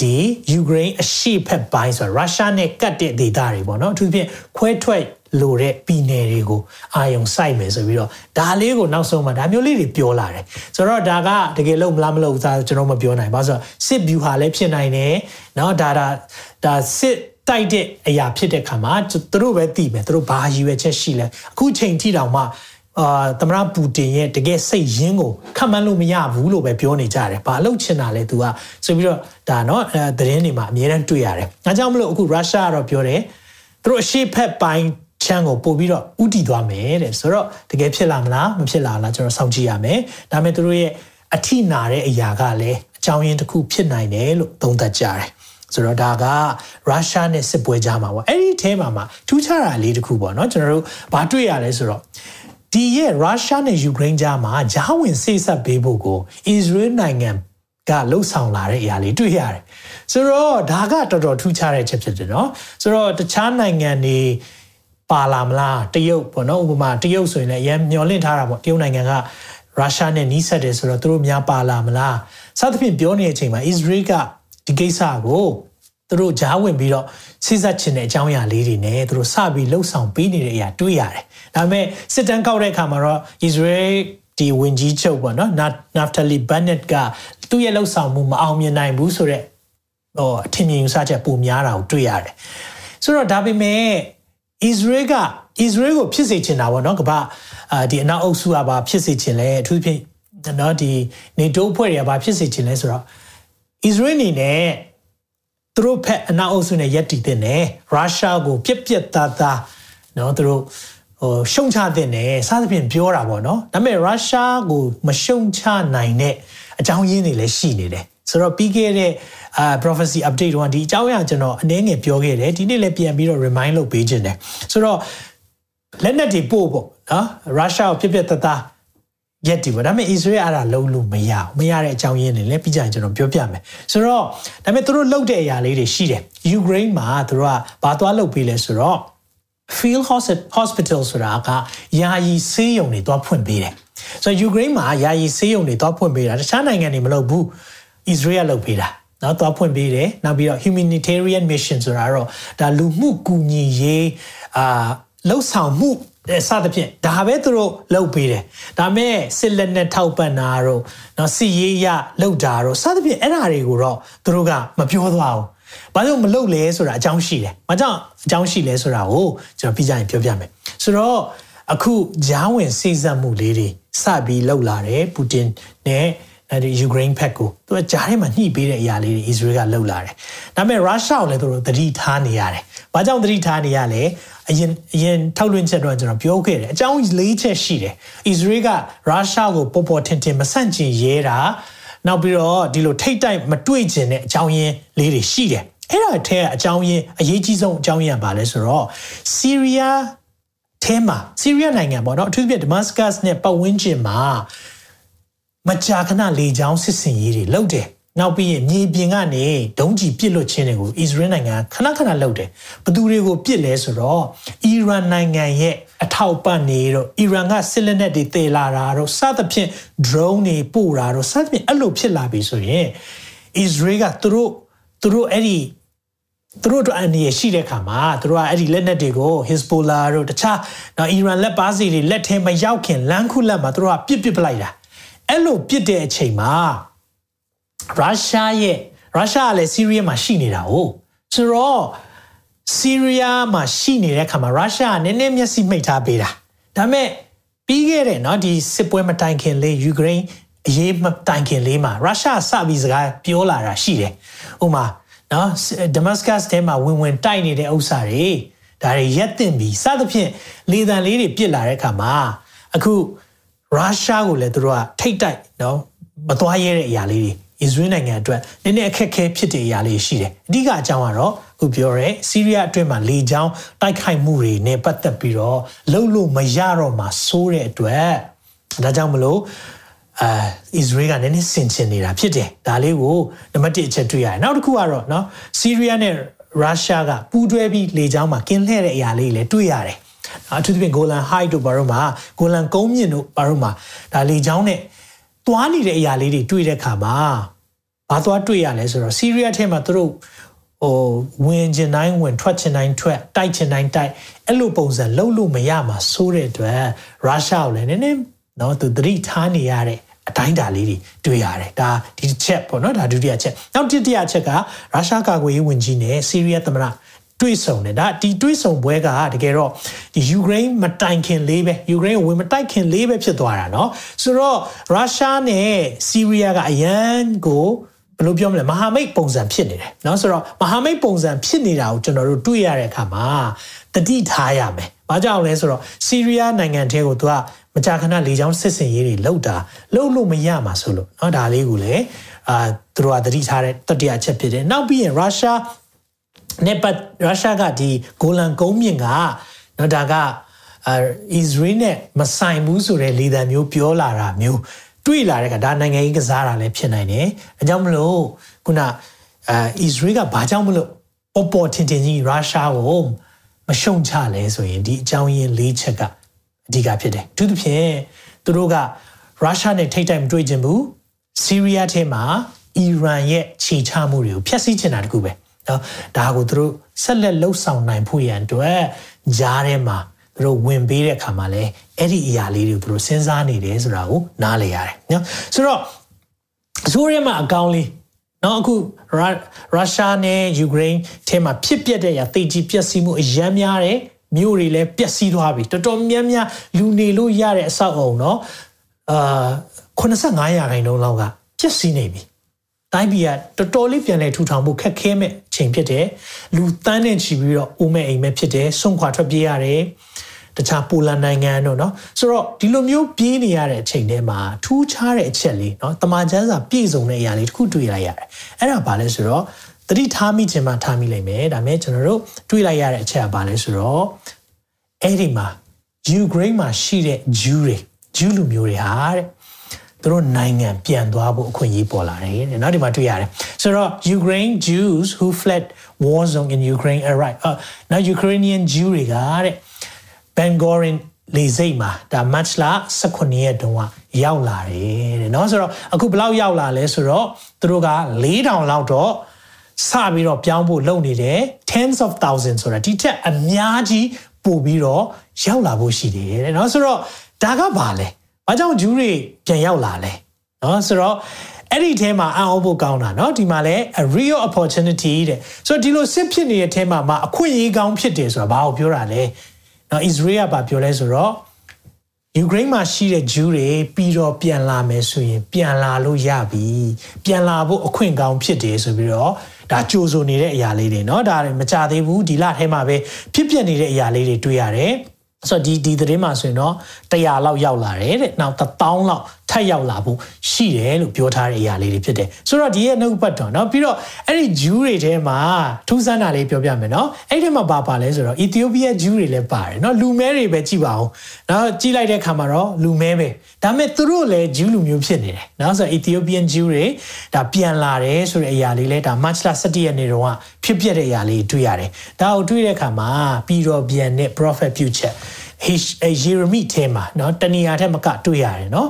ဒီယူကရိန်းအရှေ့ဘက်ပိုင်းဆိုတော့ရုရှားနဲ့ကတ်တဲ့ဒေသတွေပေါ့နော်အထူးသဖြင့်ခွဲထွက်လိုတဲ့ပြည်နယ်တွေကိုအာယုံစိုက်မယ်ဆိုပြီးတော့ဒါလေးကိုနောက်ဆုံးမှာဒါမျိုးလေးတွေပြောလာတယ်ဆိုတော့ဒါကတကယ်လို့မလားမလို့သာကျွန်တော်မပြောနိုင်ပါဆိုတော့စစ်ဗျူဟာလည်းဖြစ်နိုင်တယ်เนาะဒါဒါဒါစစ် တိုက်တဲ့အရာဖြစ်တဲ့ခါမှာသူတို့ပဲသိမယ်သူတို့ဘာရည်ရွယ်ချက်ရှိလဲအခုချိန်ထိတောင်မှအာသမရပူတင်ရဲ့တကယ်စိတ်ရင်းကိုခံမှန်းလို့မရဘူးလို့ပဲပြောနေကြတယ်။ဘာလို့ချင်တာလဲ तू ကဆိုပြီးတော့ဒါเนาะအဲသတင်းတွေမှာအများအားတွေ့ရတယ်။အဲကြောင့်မလို့အခုရုရှားကတော့ပြောတယ်သူတို့အရှိဖက်ပိုင်းချမ်းကိုပို့ပြီးတော့ဥတီသွားမယ်တဲ့ဆိုတော့တကယ်ဖြစ်လာမလားမဖြစ်လာလားကျွန်တော်စောင့်ကြည့်ရမယ်ဒါပေမဲ့သူတို့ရဲ့အထိနာတဲ့အရာကလည်းအကြောင်းရင်းတစ်ခုဖြစ်နိုင်တယ်လို့သုံးသပ်ကြတယ် ဆိုတော့ဒါကရုရှားနဲ့စစ်ပွဲကြားမှာပေါ့အဲ့ဒီအဲမှာမှာထူးခြားတာလေးတစ်ခုပေါ့နော်ကျွန်တော်တို့ဘာတွေ့ရလဲဆိုတော့ဒီရဲ့ရုရှားနဲ့ယူကရိန်းကြားမှာဂျားဝင်စိတ်ဆက်ပေးဖို့ကိုအစ္စရေးနိုင်ငံကလှုပ်ဆောင်လာတဲ့အရာလေးတွေ့ရတယ်ဆိုတော့ဒါကတော်တော်ထူးခြားတဲ့ချက်ဖြစ်တယ်နော်ဆိုတော့တခြားနိုင်ငံတွေပါလာမလားတရုတ်ပေါ့နော်ဥပမာတရုတ်ဆိုရင်လည်းရမ်းမျောလင့်ထားတာပေါ့တရုတ်နိုင်ငံကရုရှားနဲ့နီးစပ်တယ်ဆိုတော့သူတို့များပါလာမလားစသဖြင့်ပြောနေတဲ့အချိန်မှာအစ္စရေးက ဒီကိစ္စကိုသူတို့ဂျားဝင်ပြီးတော့စိစက်ချင်တဲ့အကြောင်းအရာလေးတွေနဲ့သူတို့စပြီးလှုပ်ဆောင်ပေးနေတဲ့အရာတွေ့ရတယ်ဒါပေမဲ့စစ်တမ်းကောက်တဲ့အခါမှာတော့အစ္စရေးဒီဝင်ကြီးချုပ်ပေါ့နော်နာဖတလီဘန်နက်ကသူ့ရဲ့လှုပ်ဆောင်မှုမအောင်မြင်နိုင်ဘူးဆိုတော့ဟိုအထင်မြင်ယူဆချက်ပုံများတာကိုတွေ့ရတယ်ဆိုတော့ဒါပေမဲ့ဣသရေလကဣသရေလကိုဖြစ်စေချင်တာပေါ့နော်ကမ္ဘာအာဒီအနောက်အုပ်စုကဘာဖြစ်စေချင်လဲအထူးဖြင့်နော်ဒီနေတိုးဖွဲ့တွေကဘာဖြစ်စေချင်လဲဆိုတော့ ဣသရေလအနေနဲ့သူတို့ဖက်အနောက်အုပ်စုနဲ့ယက်တည်တဲ့နယ်ရုရှားကိုပြက်ပြက်သားသားနော်သူတို့ဟိုရှုံချတဲ့နယ်စသဖြင့်ပြောတာပေါ့နော်ဒါပေမဲ့ရုရှားကိုမရှုံချနိုင်တဲ့အကြောင်းရင်းတွေလည်းရှိနေတယ်ဆိုတော့ပြီးခဲ့တဲ့အာ prophecy update တော့ဒီအကြောင်းအရာကျွန်တော်အနည်းငယ်ပြောခဲ့တယ်ဒီနေ့လည်းပြန်ပြီးတော့ remind လုပ်ပေးခြင်းတယ်ဆိုတော့လက်နက်တွေပို့ပေါ့နော်ရုရှားကိုပြက်ပြက်သားသား ရက်တီပေါ့ဒါပေမဲ့ Israel အဲ့ဒါလုံးလို့မရဘူးမရတဲ့အကြောင်းရင်းတွေလည်းပြီးကြရင်ကျွန်တော်ပြောပြမယ်ဆိုတော့ဒါပေမဲ့သူတို့လုပ်တဲ့အရာလေးတွေရှိတယ် Ukraine မှာသူတို့ကဘာသွားလုပ်ပေးလဲဆိုတော့ field hospital ဆိုတာကယာယီဆေးရုံတွေသွားဖွင့်ပေးတယ်ဆိုတော့ Ukraine မှာယာယီဆေးရုံတွေသွားဖွင့်ပေးတာတခြားနိုင်ငံတွေမလုပ်ဘူး Israel လုပ်ပေးတာနော်သွားဖွင့်ပေးတယ်နောက်ပြီးတော့ humanitarian mission ဆိုတာတော့ဒါလူမှုကူညီရေးအာလှုပ်ဆောင်မှု စသဖြင့်ဒါပဲသူတို့လုပ်ပေးတယ်ဒါမဲ့စစ်လက်နဲ့ထောက်ပံ့တာတို့နော်စီရေးရလုပ်တာတို့စသဖြင့်အဲ့ဓာတွေကိုတော့သူတို့ကမပြောသွားဘူးဘာလို့မလုပ်လဲဆိုတာအကြောင်းရှိတယ်။ဘာကြောင့်အကြောင်းရှိလဲဆိုတာကိုကျွန်တော်ပြကြရင်ပြောပြမယ်။ဆိုတော့အခုဂျားဝင်စိစက်မှုလေးတွေစပြီးလှုပ်လာတယ်ပူတင်နဲ့ အဲဒီယူကရိန်းဖက်ကိုသူကဂျားထဲမှာညှိပေးတဲ့အရာလေးတွေအစ္စရေးကလှုပ်လာတယ်။ဒါပေမဲ့ရုရှားကိုလည်းသူတို့သတိထားနေရတယ်။ဘာကြောင့်သတိထားနေရလဲအရင်အရင်ထုတ်လွှင့်ချက်တော့ကျွန်တော်ပြောခဲ့တယ်။အကြောင်း၄ချက်ရှိတယ်။အစ္စရေးကရုရှားကိုပေါ်ပေါ်ထင်ထင်မဆန့်ကျင်ရဲတာနောက်ပြီးတော့ဒီလိုထိတ်တိုက်မတွေ့ကျင်တဲ့အကြောင်းရင်းလေးတွေရှိတယ်အဲ့ဒါထဲအကြောင်းရင်းအရေးကြီးဆုံးအကြောင်းရင်းပါလဲဆိုတော့ဆီးရီးယားထဲမှာဆီးရီးယားနိုင်ငံပေါ့နော်အထူးသဖြင့်ဒမတ်စကတ်နဲ့ပတ်ဝန်းကျင်မှာ မကြာခဏလေကြောင်းစစ်စင်ရေးတွေလုပ်တယ်နောက်ပြီးရင်မြေပြင်ကနေဒုံးကျည်ပစ်လွတ်ခြင်းတွေကိုအစ္စရေးနိုင်ငံခဏခဏလုပ်တယ်ဘသူတွေကိုပစ်လဲဆိုတော့အီရန်နိုင်ငံရဲ့အထောက်ပံ့နေတော့အီရန်ကစစ်လက်နက်တွေတည်လာတာတော့စသဖြင့် drone တွေပို့တာတော့စသဖြင့်အဲ့လိုဖြစ်လာပြီဆိုရင်အစ္စရေးကသူတို့သူတို့အဲ့ဒီသူတို့အတွက်အန္တရာယ်ရှိတဲ့ခါမှာသူတို့ကအဲ့ဒီလက်နက်တွေကို Hezbollah တို့တခြားနော်အီရန်လက်ပါစီတွေလက်ထဲမရောက်ခင်လမ်းခုလက်မှာသူတို့ကပြစ်ပစ်ပလိုက်တာ အဲ့လိုပြစ်တဲ့အချိန်မှာရုရှားရဲ့ရုရှားကလည်းဆီးရီးယားမှာရှိနေတာ哦ဆိုတော့ဆီးရီးယားမှာရှိနေတဲ့ခါမှာရုရှားကနည်းနည်းမျက်စိမှိတ်ထားပေးတာဒါပေမဲ့ပြီးခဲ့တဲ့เนาะဒီစစ်ပွဲမတိုင်ခင်လေးယူကရိန်းအရေးမတိုင်ခင်လေးမှာရုရှားစပြီးစကားပြောလာတာရှိတယ်ဥမာနော်ဒမတ်စကတ်ထဲမှာဝင်ဝင်တိုက်နေတဲ့ဥစ္စာတွေဒါတွေရက်တင်ပြီးစသဖြင့်လေတံလေးတွေပြစ်လာတဲ့အခါမှာအခု ရုရှားကိုလည်းသူတို့ကထိတ်တိုက်နော်မသွားရဲတဲ့အရာလေးတွေအစ္စရေးနိုင်ငံအတွက်နည်းနည်းအခက်အခဲဖြစ်တဲ့အရာလေးရှိတယ်အဓိကအကြောင်းကတော့ခုပြောရဲစီးရီးယားအတွင်းမှာလေကြောင်းတိုက်ခိုက်မှုတွေနဲ့ပတ်သက်ပြီးတော့လှုပ်လို့မရတော့မှဆိုးတဲ့အတွက်ဒါကြောင့်မလို့အာအစ္စရေးကနည်းနည်းဆင်ခြင်နေတာဖြစ်တယ်ဒါလေးကိုနံပါတ်1အချက်တွေ့ရတယ်နောက်တစ်ခုကတော့နော်စီးရီးယားနဲ့ရုရှားကပူးတွဲပြီးလေကြောင်းမှာကင်းလှည့်တဲ့အရာလေးတွေလည်းတွေ့ရတယ် အထူးသဖြင့်ဂိုလန်ဟိုက်တို့ဘာလို့မှာဂိုလန်ကုန်းမြင့်တို့ဘာလို့မှာဒါလေကြောင်းနဲ့တွားနေတဲ့အရာလေးတွေတွေ့တဲ့အခါမှာဘာသွားတွေ့ရလဲဆိုတော့ဆီးရီးယားထဲမှာသူတို့ဟိုဝင်ကျင်တိုင်းဝင်ထွက်ကျင်တိုင်းထွက်တိုက်ကျင်တိုင်းတိုက်အဲ့လိုပုံစံလုံးလို့မရမှာစိုးတဲ့အတွက်ရုရှားကိုလည်းနည်းနည်းနော်သူသတိထားနေရတဲ့အတိုင်းတာလေးတွေတွေ့ရတယ်ဒါဒီတစ်ချက်ပေါ့နော်ဒါဒုတိယချက်နောက်တစ်တိယချက်ကရုရှားကာကွယ်ရေးဝန်ကြီးနဲ့ဆီးရီးယားသမ္မတ တွေ့ဆုံတယ်ဒါဒီတွေ့ဆုံပွဲကတကယ်တော့ဒီယူကရိန်းမတိုင်ခင်လေးပဲယူကရိန်းကိုဝင်မတိုက်ခင်လေးပဲဖြစ်သွားတာเนาะဆိုတော့ရုရှားနဲ့ဆီးရီးယားကအရန်ကိုဘယ်လိုပြောမလဲမဟာမိတ်ပုံစံဖြစ်နေတယ်เนาะဆိုတော့မဟာမိတ်ပုံစံဖြစ်နေတာကိုကျွန်တော်တို့တွေ့ရတဲ့အခါမှာတတိထားရမယ်။ဘာကြောင့်လဲဆိုတော့ဆီးရီးယားနိုင်ငံထဲကိုသူကမကြာခဏလေကြောင်းစစ်စင်ရေးတွေလှုပ်တာလှုပ်လို့မရမှာဆိုလို့เนาะဒါလေးကိုလည်းအာသူတို့ကတတိထားတဲ့တတိယချက်ဖြစ်တယ်။နောက်ပြီးရင်ရုရှား နဲ့ပတ်ရုရှားကဒီဂိုလန်ကုန်းမြင့်ကနော်ဒါကအာအစ္စရေးနဲ့မဆိုင်ဘူးဆိုတဲ့လေသံမျိုးပြောလာတာမျိုးတွေ့လာတဲ့ကဒါနိုင်ငံရေးကစားတာလည်းဖြစ်နိုင်တယ်။အကြောင်းမလို့ခုနအာအစ္စရေးကဘာကြောင့်မလို့ပေါ်ပေါ်ထင်ထင်ကြီးရုရှားကိုမရှုံချလဲဆိုရင်ဒီအကြောင်းရင်း၄ချက်ကအဓိကဖြစ်တယ်။သူတို့ဖြင့်သူတို့ကရုရှားနဲ့ထိတ်တိုက်မတွေ့ကြဘူး။ဆီးရီးယားထဲမှာအီရန်ရဲ့ခြေချမှုတွေကိုဖျက်ဆီးချင်တာတခုပဲ။ နော်ဒါကိုသူတို့ဆက်လက်လှုပ်ဆောင်နိုင်ဖို့ရန်အတွက်ဂျားထဲမှာသူတို့ဝင်ပေးတဲ့အခါမှာလဲအဲ့ဒီအရာလေးတွေကိုသူတို့စဉ်းစားနေတယ်ဆိုတာကိုနားလည်ရတယ်နော်ဆိုတော့အစိုးရမှာအကောင်းလေးနော်အခုရုရှားနဲ့ယူကရိန်းထဲမှာဖြစ်ပျက်တဲ့အရာသိကြီးပျက်စီးမှုအယမ်းများတယ်မြို့တွေလည်းပျက်စီးသွားပြီတော်တော်များများလူနေလို့ရတဲ့အဆောက်အုံเนาะအာ85ရာခိုင်နှုန်းလောက်ကပျက်စီးနေပြီ တိုင်းပြည်ကတော်တော်လေးပြန်လည်ထူထောင်ဖို့ခက်ခဲမဲ့အချိန်ဖြစ်တယ်လူတန်းနဲ့ချီပြီးတော့အိုးမဲ့အိမ်မဲ့ဖြစ်တယ်ဆုံးခွာထွက်ပြေးရတယ်တခြားပိုလန်နိုင်ငံတို့เนาะဆိုတော့ဒီလိုမျိုးပြေးနေရတဲ့အချိန်ထဲမှာထူးခြားတဲ့အချက်လေးเนาะတမန်ကျမ်းစာပြည့်စုံတဲ့အရာလေးတစ်ခုတွေ့လိုက်ရတယ်အဲ့ဒါဘာလဲဆိုတော့တတိထားမိခြင်းမှထားမိလိမ့်မယ်ဒါပေမဲ့ကျွန်တော်တို့တွေ့လိုက်ရတဲ့အချက်ကဘာလဲဆိုတော့အဲ့ဒီမှာယူကရိန်းမှာရှိတဲ့ဂျူးတွေဂျူးလူမျိုးတွေဟာတဲ့ သူတို့နိုင်ငံပြန်သွားဖို့အခွင့်အရေးပေါ်လာတယ်တဲ့နောက်ဒီမှာတွေ့ရတယ်ဆိုတော့ Ukraine Jews who fled war zone in Ukraine arrived အော်နောက် Ukrainian Jew တွေကတဲ့ Bengorin လေစိတ်မှာဒါ match လာ18ရက်တုန်းကရောက်လာတယ်တဲ့เนาะဆိုတော့အခုဘယ်လောက်ရောက်လာလဲဆိုတော့သူတို့က4000လောက်တော့စပြီးတော့ပြောင်းဖို့လုပ်နေတယ် tens of thousands ဆိုတာဒီထက်အများကြီးပို့ပြီးတော့ရောက်လာဖို့ရှိတယ်တဲ့เนาะဆိုတော့ဒါကဘာလဲ ဘာကြောင့်ဂျူးတွေပြန်ရောက်လာလဲเนาะဆိုတော့အဲ့ဒီထဲမှာအံ့ဩဖို့ကောင်းတာเนาะဒီမှာလဲ a real opportunity တဲ့ဆိုတော့ဒီလိုစစ်ဖြစ်နေတဲ့ထဲမှာမှာအခွင့်အရေးကောင်းဖြစ်တယ်ဆိုတာဘာကိုပြောတာလဲเนาะ Israel ကပြောလဲဆိုတော့ယူကရိန်းမှာရှိတဲ့ဂျူးတွေပြီးတော့ပြန်လာမယ်ဆိုရင်ပြန်လာလို့ရပြီပြန်လာဖို့အခွင့်ကောင်းဖြစ်တယ်ဆိုပြီးတော့ဒါကြိုးဆိုနေတဲ့အရာလေးတွေเนาะဒါတွေမကြသေးဘူးဒီလထဲမှာပဲဖြစ်ပျက်နေတဲ့အရာလေးတွေတွေ့ရတယ် ဆိုတော့ဒီဒီသတင်းမှာဆိုရင်တော့100လောက်ရောက်လာတယ်တဲ့နောက်1000လောက် ထပ်ရောက်လာဖို့ရှိတယ်လို့ပြောထားတဲ့အရာလေးတွေဖြစ်တယ်ဆိုတော့ဒီရဲ့နှုတ်ပတ်တော်เนาะပြီးတော့အဲ့ဒီဂျူးတွေထဲမှာထူးဆန်းတာလေးပြောပြမယ်เนาะအဲ့ဒီမှာပါပါလဲဆိုတော့အီသီယိုးပီးယားဂျူးတွေလည်းပါတယ်เนาะလူမဲတွေပဲကြည့်ပါအောင်เนาะကြည့်လိုက်တဲ့အခါမှာတော့လူမဲပဲဒါပေမဲ့သူတို့လည်းဂျူးလူမျိုးဖြစ်နေတယ်เนาะဆိုတော့ Ethiopian Jew တွေဒါပြန်လာတယ်ဆိုတဲ့အရာလေးလဲဒါ March 17ရက်နေ့တုန်းကဖြစ်ပျက်တဲ့အရာလေးတွေ့ရတယ်ဒါကိုတွေ့တဲ့အခါမှာပြီးတော့ပြန်တဲ့ prophet ပြုချက်ယေရမိထဲမှာเนาะတနေရာထဲမှာကတွေ့ရတယ်เนาะ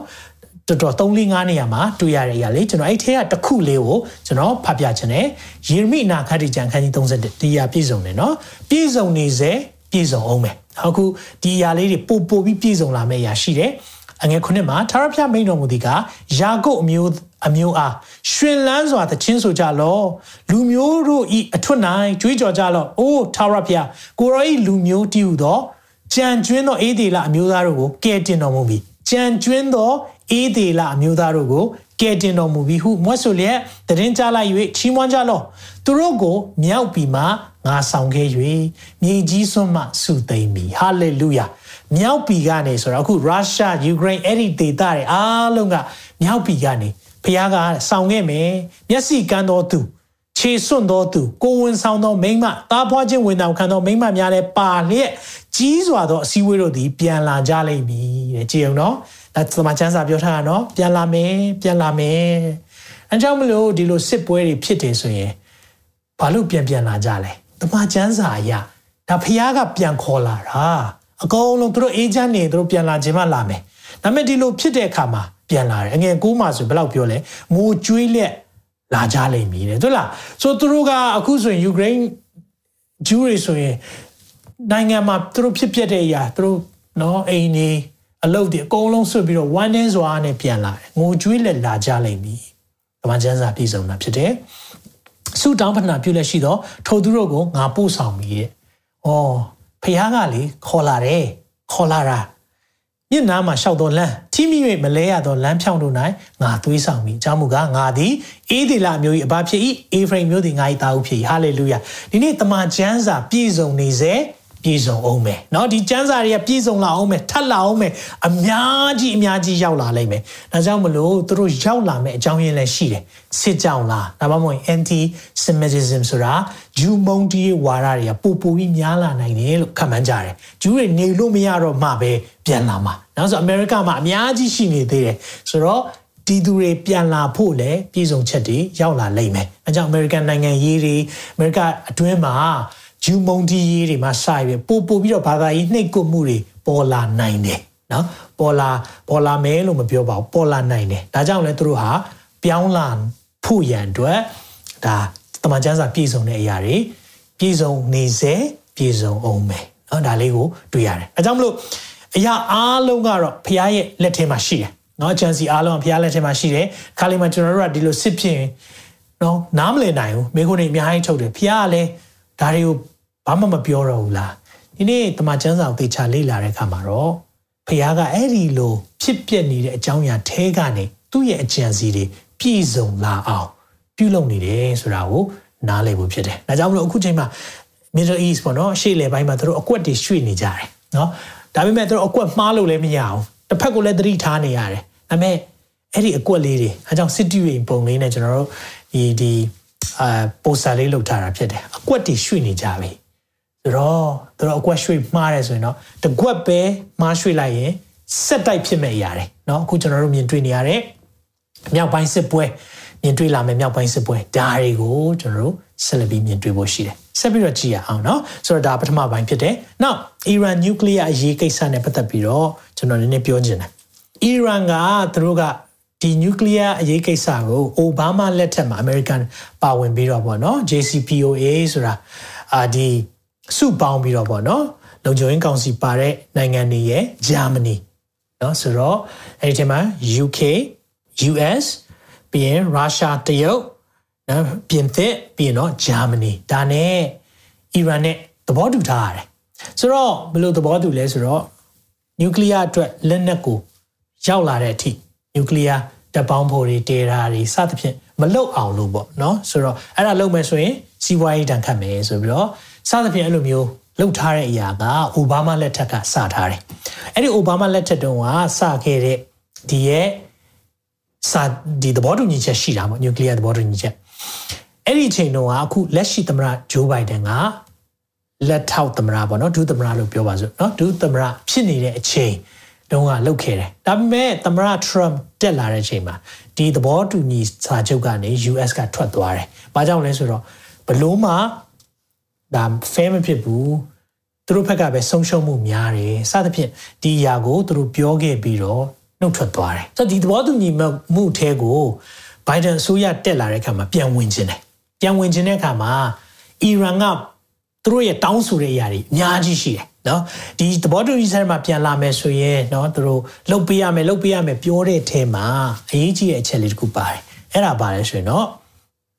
တော်တော်3 4 5နေရာမှာတွေ့ရတဲ့အရာလေးကျွန်တော်အဲ့ထဲကတစ်ခုလေးကိုကျွန်တော်ဖတ်ပြချင်တယ်ယေရမိနာခတိကျမ်းခန်းကြီး31ဒီရာပြည့်စုံတယ်နော်ပြည့်စုံနေစေပြည့်စုံအောင်မယ်အခုဒီအရာလေးတွေပို့ပို့ပြီးပြည့်စုံလာမယ့်အရာရှိတယ်အငယ်ခုနှစ်မှာထာရဖျားမိန်တော်မူသည်ကယာကုပ်အမျိုးအမျိုးအားရှင်လန်းစွာသချင်းဆိုကြလောလူမျိုးတို့ဤအထွတ်နိုင်ကြွေးကြော်ကြလောအိုးထာရဖျားကိုရောဤလူမျိုးတည်ဟူသောကြံကျွင်းသောအေးဒီလာအမျိုးသားတို့ကိုကဲတင်တော်မူပြီကြံကျွင်းသော အေးဒေလအမျိုးသားတို့ကိုကဲတင်တော်မူပြီဟုမွတ်ဆိုလျက်တရင်ကြားလိုက်၍ချီးမွမ်းကြလော့သူတို့ကိုမြောက်ပြီးမှငါဆောင်ခဲ့၍မြေကြီးစွန်းမှစုသိမ့်ပြီဟာလေလုယာမြောက်ပြည်ကနေဆိုတော့အခုရုရှားယူကရိန်းအဲ့ဒီဒေသတွေအားလုံးကမြောက်ပြည်ကနေဖခင်ကဆောင်ခဲ့မယ်မျက်စိကန်းတော်သူခြေစွန့်တော်သူကိုဝင်ဆောင်သောမိမတားဖွားခြင်းဝင်တော်ခံသောမိမများလည်းပါလျက်ကြီးစွာသောအစည်းအဝေးတို့သည်ပြန်လာကြလိမ့်မည်တဲ့ကြည်အောင်နော် ဒါသမာချမ်းစာပြောထားတာနော်ပြန်လာမယ်ပြန်လာမယ်အဲကြောင့်မလို့ဒီလိုစစ်ပွဲတွေဖြစ်တယ်ဆိုရင်ဘာလို့ပြန်ပြန်လာကြလဲသမာချမ်းစာအရာဒါဖခင်ကပြန်ခေါ်လာတာအကုန်လုံးသူတို့အေဂျင့်နေသူတို့ပြန်လာခြင်းမှလာမယ်ဒါပေမဲ့ဒီလိုဖြစ်တဲ့အခါမှာပြန်လာတယ်အငယ်ကိုးမှဆိုဘယ်လောက်ပြောလဲငိုကြွေးလက်လာကြလိမ့်မည်တဲ့ဟုတ်လားဆိုသူတို့ကအခုဆိုရင်ယူကရိန်းဂျူးတွေဆိုရင်နိုင်ငံမှာသူတို့ဖြစ်ပျက်တဲ့အရာသူတို့နော်အိမ်နေ အလုပ်တွေအကုန်လုံးဆွတ်ပြီးတော့ဝမ်းနည်းစွာနဲ့ပြန်လာတယ်ငိုကြွေးလက်လာကြလိမ့်မည်။ဓမ္မကျမ်းစာပြည်စုံတာဖြစ်တယ်။ဆုတောင်းပတနာပြုလက်ရှိတော့ထိုသူတို့ကိုငါပို့ဆောင်ပြီတဲ့။ဩဖခင်ကလေခေါ်လာတယ်ခေါ်လာတာမျက်နှာမှာရှောက်တော်လမ်းထိမိ၍မလဲရသောလမ်းဖြောင်းတို့၌ငါသွေးဆောင်ပြီအကြောင်းမူကားငါသည်အေးဒီလာမျိုး၏အဘဖြစ်၏အေဖရိမ်မျိုးသည်ငါ၏သားဟုဖြစ်၏ဟာလေလုယာဒီနေ့တမန်ကျမ်းစာပြည့်စုံနေစေ ပြည့်စုံအောင်မယ်เนาะဒီကျမ်းစာတွေကပြည့်စုံလာအောင်မယ်ထပ်လာအောင်မယ်အများကြီးအများကြီးရောက်လာလိမ့်မယ်ဒါကြောင့်မလို့သူတို့ရောက်လာမယ်အကြောင်းရင်းလည်းရှိတယ်စစ်ကြောင်လားဒါမှမဟုတ် anti semitism ဆိုတာဂျူးမုန်တီးဝါဒတွေကပူပူပြီးများလာနိုင်တယ်လို့ခန့်မှန်းကြတယ်ဂျူးတွေနေလို့မရတော့မှပဲပြန်လာမှာနောက်ဆိုအမေရိကမှာအများကြီးရှိနေသေးတယ်ဆိုတော့ဒီသူတွေပြန်လာဖို့လည်းပြည်စုံချက်တွေရောက်လာလိမ့်မယ်အဲကြောင့် American နိုင်ငံရေးတွေ America အတွင်းမှာ ဂျူးမုန်တီရေးတွေမှာစရပို့ပို့ပြီးတော့ဘာသာရေးနှိပ်ကွပ်မှုတွေပေါ်လာနိုင်တယ်နော်ပေါ်လာပေါ်လာမဲလို့မပြောပါဘူးပေါ်လာနိုင်တယ်ဒါကြောင့်လဲသူတို့ဟာပြောင်းလာဖို့ရန်အတွက်ဒါတမန်ကျမ်းစာပြည့်စုံတဲ့အရာတွေပြည့်စုံနေစေပြည့်စုံအောင်မယ်နော်ဒါလေးကိုတွေ့ရတယ်အဲကြောင့်မလို့အရာအားလုံးကတော့ဖခင်ရဲ့လက်ထဲမှာရှိတယ်နော်ချန်စီအားလုံးကဖခင်လက်ထဲမှာရှိတယ်ခါလေးမှာကျွန်တော်တို့ကဒီလိုစစ်ဖြစ်နော်နားမလည်နိုင်ဘူးမိခုနေအများကြီးထုတ်တယ်ဖခင်ကလည်း ဒါတွေကိုဘာမှမပြောတော့ဘူးလားဒီနေ့တမန်ကျမ်းစာကိုသေချာလေ့လာတဲ့အခါမှာတော့ဖခင်ကအဲ့ဒီလိုဖြစ်ပျက်နေတဲ့အကြောင်းအရာထဲကနေသူ့ရဲ့အကြံစီတွေပြည့်စုံလာအောင်ပြုလုပ်နေတယ်ဆိုတာကိုနားလည်ဖို့ဖြစ်တယ်ဒါကြောင့်မလို့အခုချိန်မှာ Middle East ပေါ့နော်အရှေ့လေပိုင်းမှာသူတို့အကွက်တွေရွှေ့နေကြတယ်နော်ဒါပေမဲ့သူတို့အကွက်မှားလို့လည်းမရအောင်တစ်ဖက်ကလည်းသတိထားနေရတယ်ဒါပေမဲ့အဲ့ဒီအကွက်လေးတွေအဲကြောင့် city ရင်ပုံလေးနဲ့ကျွန်တော်တို့ဒီဒီ အာပိုစတာလေးလောက်ထားတာဖြစ်တယ်အကွက်တွေရွှေ့နေကြပြီဆိုတော့သူတို့အကွက်ရွှေ့မှားတယ်ဆိုရင်တော့တကွက်ပဲမှားရွှေ့လိုက်ရင်စက်တိုက်ဖြစ်မဲ့ရတယ်เนาะအခုကျွန်တော်တို့မြင်တွေ့နေရတဲ့မြောက်ပိုင်းစစ်ပွဲမြင်တွေ့လာမယ့်မြောက်ပိုင်းစစ်ပွဲဒါတွေကိုကျွန်တော်တို့ဆက်လက်ပြီးမြင်တွေ့ဖို့ရှိတယ်ဆက်ပြီးတော့ကြည့်ရအောင်เนาะဆိုတော့ဒါပထမပိုင်းဖြစ်တယ်နောက်အီရန်နျူကလ িয়ার အရေးကိစ္စနဲ့ပတ်သက်ပြီးတော့ကျွန်တော်နည်းနည်းပြောချင်တယ်အီရန်ကသူတို့က ဒီနျူကလ িয়ার အရေးကိစ္စကိုအိုဘားမားလက်ထက်မှာအမေရိကန်ပါဝင်ပြီးတော့ပေါ့နော် JCPOA ဆိုတာအာဒီစုပေါင်းပြီးတော့ပေါ့နော်လုံခြုံရေးကောင်စီပါတဲ့နိုင်ငံတွေရဲ့ဂျာမနီနော်ဆိုတော့အဲဒီထဲမှာ UK US ပြီးရင်ရုရှားတရုတ်နော်ပြင်သစ်ပြီးရင်တော့ဂျာမနီဒါနဲ့အီရန်နဲ့သဘောတူထားရတယ်ဆိုတော့ဘယ်လိုသဘောတူလဲဆိုတော့နျူကလ িয়ার အတွက်လက်နက်ကိုရောက်လာတဲ့အထိ နျူကလ িয়ার တပ်ပေါင်းဖို့တွေတေတာတွေစသဖြင့်မလုတ်အောင်လို့ပေါ့နော်ဆိုတော့အဲ့ဒါလုပ်မယ်ဆိုရင်စီးပွားရေးတန်ခတ်မယ်ဆိုပြီးတော့စသဖြင့်အဲ့လိုမျိုးလှုပ်ထားတဲ့အရာကအိုဘားမားလက်ထက်ကစထားတယ်အဲ့ဒီအိုဘားမားလက်ထက်တုန်းကစခဲ့တဲ့ဒီရဲ့စာဒီသဘောတူညီချက်ရှိတာပေါ့နျူကလ িয়ার သဘောတူညီချက်အဲ့ဒီအချိန်တုန်းကအခုလက်ရှိသမ္မတဂျိုးဘိုင်ဒန်ကလက်ထောက်သမ္မတပေါ့နော်ဒုသမ္မတလို့ပြောပါစို့နော်ဒုသမ္မတဖြစ်နေတဲ့အချိန် တုန်းကလှုပ်ခဲ့တယ်ဒါပေမဲ့သမ္မတ Trump တက်လာတဲ့အချိန်မှာဒီသဘောတူညီစာချုပ်ကနေ US ကထွက်သွားတယ်။ဘာကြောင့်လဲဆိုတော့ဘလို့မှဒါ fair မဖြစ်ဘူးသူတို့ဘက်ကပဲဆုံးရှုံးမှုများတယ်စသဖြင့်ဒီအရာကိုသူတို့ပြောခဲ့ပြီးတော့နှုတ်ထွက်သွားတယ်ဆိုတော့ဒီသဘောတူညီမှုအထဲကိုဘိုင်ဒန်အစိုးရတက်လာတဲ့အခါမှာပြန်ဝင်ခြင်းတယ်ပြန်ဝင်ခြင်းတဲ့အခါမှာအီရန်ကသူတို့ရဲ့တောင်းဆိုတဲ့အရာတွေအများကြီးရှိတယ် နော်ဒီသဘောတူညီချက်မှာပြန်လာမယ်ဆိုရင်နော်သူတို့လှုပ်ပေးရမယ်လှုပ်ပေးရမယ်ပြောတဲ့အထဲမှာအရေးကြီးတဲ့အချက်လေးတစ်ခုပါတယ်အဲ့ဒါပါလဲဆိုရင်တော့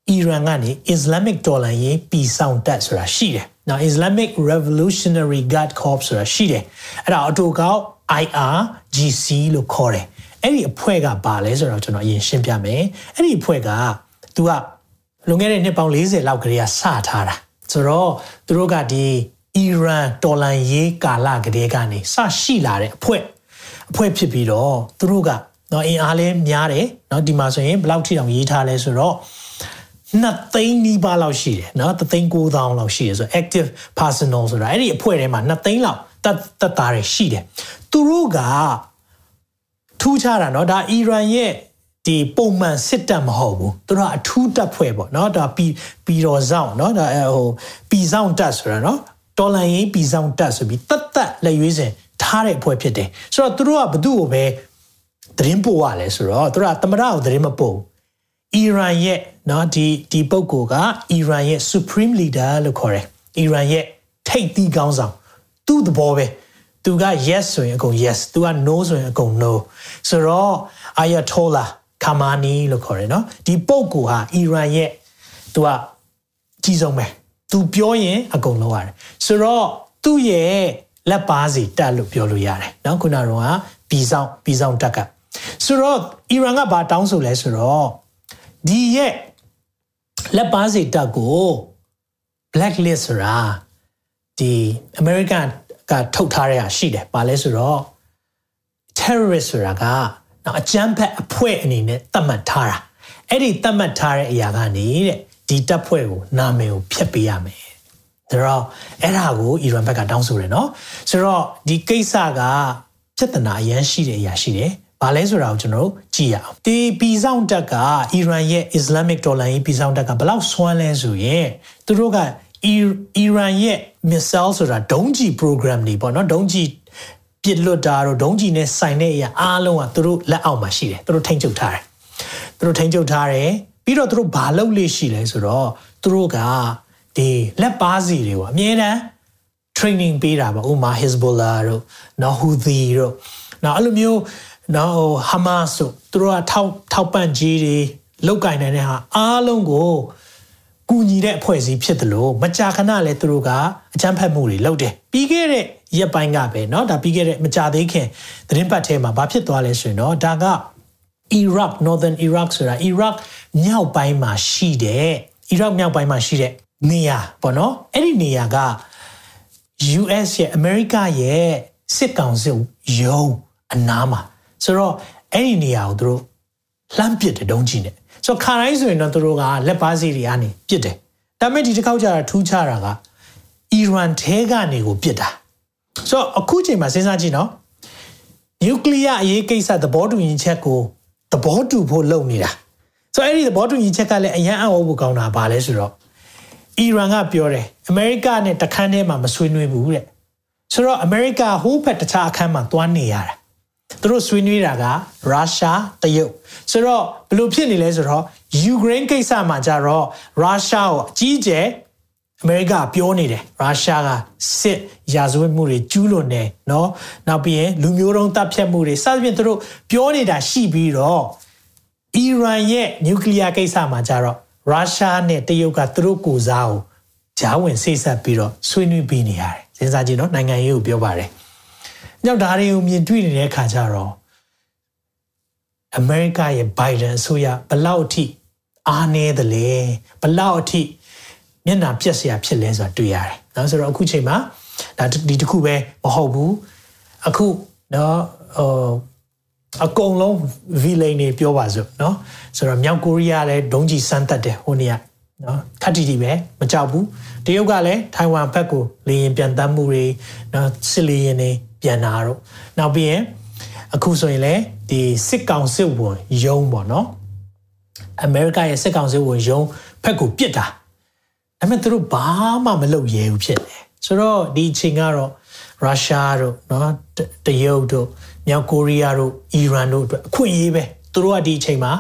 အီရန်ကနေ Islamic တော်လှန်ရေးပြည်ဆောင်တပ်ဆိုတာရှိတယ်နော် Islamic Revolutionary Guard Corps ဆိုတာရှိတယ်အဲ့ဒါအတူကောက် IRGC လို့ခေါ်တယ်အဲ့ဒီအဖွဲ့ကဘာလဲဆိုတော့ကျွန်တော်အရင်ရှင်းပြမယ်အဲ့ဒီအဖွဲ့ကသူကလွန်ခဲ့တဲ့နှစ်ပေါင်း40လောက်ကလေးကစထားတာဆိုတော့သူတို့ကဒီ အီရန်တော်လှန်ရေးကာလကတည်းကနေစရှိလာတဲ့အဖွဲ့အဖွဲ့ဖြစ်ပြီးတော့သူတို့ကနော်အင်အားလဲများတယ်နော်ဒီမှာဆိုရင်ဘယ်လောက်ထိတောင်ရေးထားလဲဆိုတော့နှစ်သိန်းနီးပါးလောက်ရှိတယ်နော်သသိန်း9000လောက်ရှိတယ်ဆိုတော့ active personal ဆိုတာအဲ့ဒီအဖွဲ့ထဲမှာနှစ်သိန်းလောက်တက်တက်တာတွေရှိတယ်သူတို့ကထူးခြားတာနော်ဒါအီရန်ရဲ့ဒီပုံမှန်စစ်တပ်မဟုတ်ဘူးသူတို့ကအထူးတပ်ဖွဲ့ပေါ့နော်ဒါပီပီတော်ဆောင်နော်ဒါဟိုပီဆောင်တပ်ဆိုတာနော် นาะတော်လန်ရေးပီဆောင်တပ်ဆိုပြီးတတ်တတ်လက်ရွေးစင်ထားတဲ့အဖွဲ့ဖြစ်တယ်ဆိုတော့သူတို့ကဘသူ့ကိုပဲသတင်းပို့ရလဲဆိုတော့သူတို့ကသမရကိုသတင်းမပို့အီရန်ရဲ့เนาะဒီဒီပုဂ္ဂိုလ်ကအီရန်ရဲ့ supreme leader လို့ခေါ်တယ်အီရန်ရဲ့ထိပ်သီးခေါင်းဆောင်သူ့သဘောပဲသူက yes ဆိုရင်အကုန် yes သူက no ဆိုရင်အကုန် no ဆိုတော့ ayatollah khamenei လို့ခေါ်တယ်เนาะဒီပုဂ္ဂိုလ်ဟာအီရန်ရဲ့သူကကြီးဆုံးပဲ သူပြောရင်အကုန်လုံးရတယ်ဆိုတော့သူ့ရဲ့လက်ပါစီတက်လို့ပြောလို့ရတယ်เนาะခုနကတော့ပြည်ဆောင်ပြည်ဆောင်တက်ကဆိုတော့အီရန်ကဘာတောင်းဆိုလဲဆိုတော့ဒီရဲ့လက်ပါစီတက်ကို blacklist ဆိုတာဒီ American ကထုတ်ထားတဲ့ဟာရှိတယ်။ဘာလဲဆိုတော့ terrorist ဆိုတာကနော်အကြမ်းဖက်အဖွဲ့အနေနဲ့သတ်မှတ်ထားတာ။အဲ့ဒီသတ်မှတ်ထားတဲ့အရာကနေတဲ့ ဒီတပ်ဖွဲ့ကိုနာမည်ကိုဖျက်ပေးရမယ်။ဒါတော့အဲ့ဒါကိုအီရန်ဘက်ကတောင်းဆိုတယ်နော်။ဆိုတော့ဒီကိစ္စကပြဿနာအရန်ရှိတဲ့အရာရှိတယ်။ဘာလဲဆိုတာကိုကျွန်တော်တို့ကြည့်ရအောင်။ဒီပြည်ဆောင်တပ်ကအီရန်ရဲ့ Islamic တော်လှန်ရေးပြည်ဆောင်တပ်ကဘလောက်ဆွမ်းလဲဆိုရင်သူတို့ကအီရန်ရဲ့ missile ဆိုတာဒုံးကျည် program တွေပေါ့နော်ဒုံးကျည်ပစ်လွတ်တာတော့ဒုံးကျည်နဲ့ဆိုင်တဲ့အရာအားလုံးကသူတို့လက်အောက်မှာရှိတယ်သူတို့ထိန်းချုပ်ထားတယ်သူတို့ထိန်းချုပ်ထားတယ် ပြီးတော့သူတို့ဘာလုပ်လို့ရှိလဲဆိုတော့သူတို့ကဒီလက်ပါစီတွေကိုအမြဲတမ်း training ပေးတာပါဥမာ Hezbollah တို့နော် Houthi တို့နော်အဲ့လိုမျိုးနော် Hamas တို့သူတို့ကထောက်ထောက်ပံ့ကြီးတွေလောက်ကင်နေတဲ့ဟာအားလုံးကိုကူညီတဲ့အဖွဲ့အစည်းဖြစ်တယ်လို့မကြာခဏလဲသူတို့ကအကြမ်းဖက်မှုတွေလုပ်တယ်ပြီးခဲ့တဲ့ရက်ပိုင်းကပဲเนาะဒါပြီးခဲ့တဲ့မကြာသေးခင်သတင်းပတ်ထဲမှာဘာဖြစ်သွားလဲဆိုရင်တော့ဒါက Iraq Northern Iraq ဆိုတာ Iraq မြောက်ပိုင်းမှာရှိတဲ့ Iraq မြောက်ပိုင်းမှာရှိတဲ့နေရာပေါ့နော်အဲ့ဒီနေရာက US ရဲ့ America ရဲ့စစ်ကောင်စီရုံးအနားမှာဆိုတော့အဲ့ဒီနေရာကိုသူတို့လှမ်းပစ်တယ်ဒုံးကြီးနဲ့ဆိုတော့ခါတိုင်းဆိုရင်တော့သူတို့ကလက်ပါစီတွေကနေပစ်တယ်ဒါပေမဲ့ဒီတစ်ခေါက်ကျတာထူးခြားတာကအီရန်ထဲကနေကိုပစ်တာဆိုတော့အခုချိန်မှာစဉ်းစားကြည့်နော်နျူကလ িয়ার အရေးကိစ္စသဘောတူညီချက်ကိုသဘောတူဖို့လုပ်နေတာ ဆိုတော့အဲ့ဒီသဘောတူညီချက်ကလည်းအရန်အောက်ဖို့ကောင်းတာပါလဲဆိုတော့အီရန်ကပြောတယ်အမေရိကနဲ့တခန်းထဲမှာမဆွေးနွေးဘူးတဲ့ဆိုတော့အမေရိကဟိုးဖက်တခြားအခန်းမှာသွားနေရတာသူတို့ဆွေးနွေးတာကရုရှားတရုတ်ဆိုတော့ဘလို့ဖြစ်နေလဲဆိုတော့ယူကရိန်းကိစ္စမှာကြတော့ရုရှားကိုအကြီးကျယ်အမေရိကပြောနေတယ်ရုရှားကစစ်ရာဇဝတ်မှုတွေကျူးလွန်နေเนาะနောက်ပြီးရင်လူမျိုးတုံးတပ်ဖြတ်မှုတွေစသဖြင့်သူတို့ပြောနေတာရှိပြီးတော့ အီရန်ရဲ့နျူကလ িয়ার ကိစ္စမှာကြတော့ရုရှားနဲ့တရုတ်ကသူတို့ကိုစားကိုဂျားဝင်ဆိတ်ဆက်ပြီးတော့ဆွေးနွေးပေးနေရတယ်စဉ်းစားကြည့်နော်နိုင်ငံရေးကိုပြောပါတယ်။ညောက်ဒါတွေကိုမြင်တွေ့နေတဲ့အခါကျတော့အမေရိကရဲ့ဘိုင်ဒန်အစိုးရဘလောက်အထိအားနည်းတယ်လဲဘလောက်အထိမျက်နှာပြက်စရာဖြစ်လဲဆိုတာတွေ့ရတယ်။နော်ဆိုတော့အခုချိန်မှာဒါဒီတစ်ခုပဲမဟုတ်ဘူး။အခုနော်ဟို အကုန်လုံး villain တွေပြောပါစို့เนาะဆိုတော့မြောက်ကိုရီးယားလည်းဒုံးကျည်စမ်းတက်တယ်ဟိုနေ့ကเนาะခက်တီတီပဲမကြောက်ဘူးတရုတ်ကလည်းထိုင်ဝမ်ဘက်ကိုလေရင်ပြန်တမ်းမှုတွေเนาะစစ်လေရင်တွေပြန်လာတော့နောက်ပြီးရင်အခုဆိုရင်လည်းဒီစစ်ကောင်စစ်ဝန်ယုံပေါ့เนาะအမေရိကရဲ့စစ်ကောင်စစ်ဝန်ယုံဘက်ကိုပြစ်တာဒါပေမဲ့သူတို့ဘာမှမလုပ်ရဲဘူးဖြစ်တယ်ဆိုတော့ဒီအချိန်ကတော့ရုရှားတို့เนาะတရုတ်တို့ မြောက်ကိုရီးယားတို့အီရန်တို့အတွက်အခွင့်အရေးပဲသူတို့ကဒီအချိန်မှာ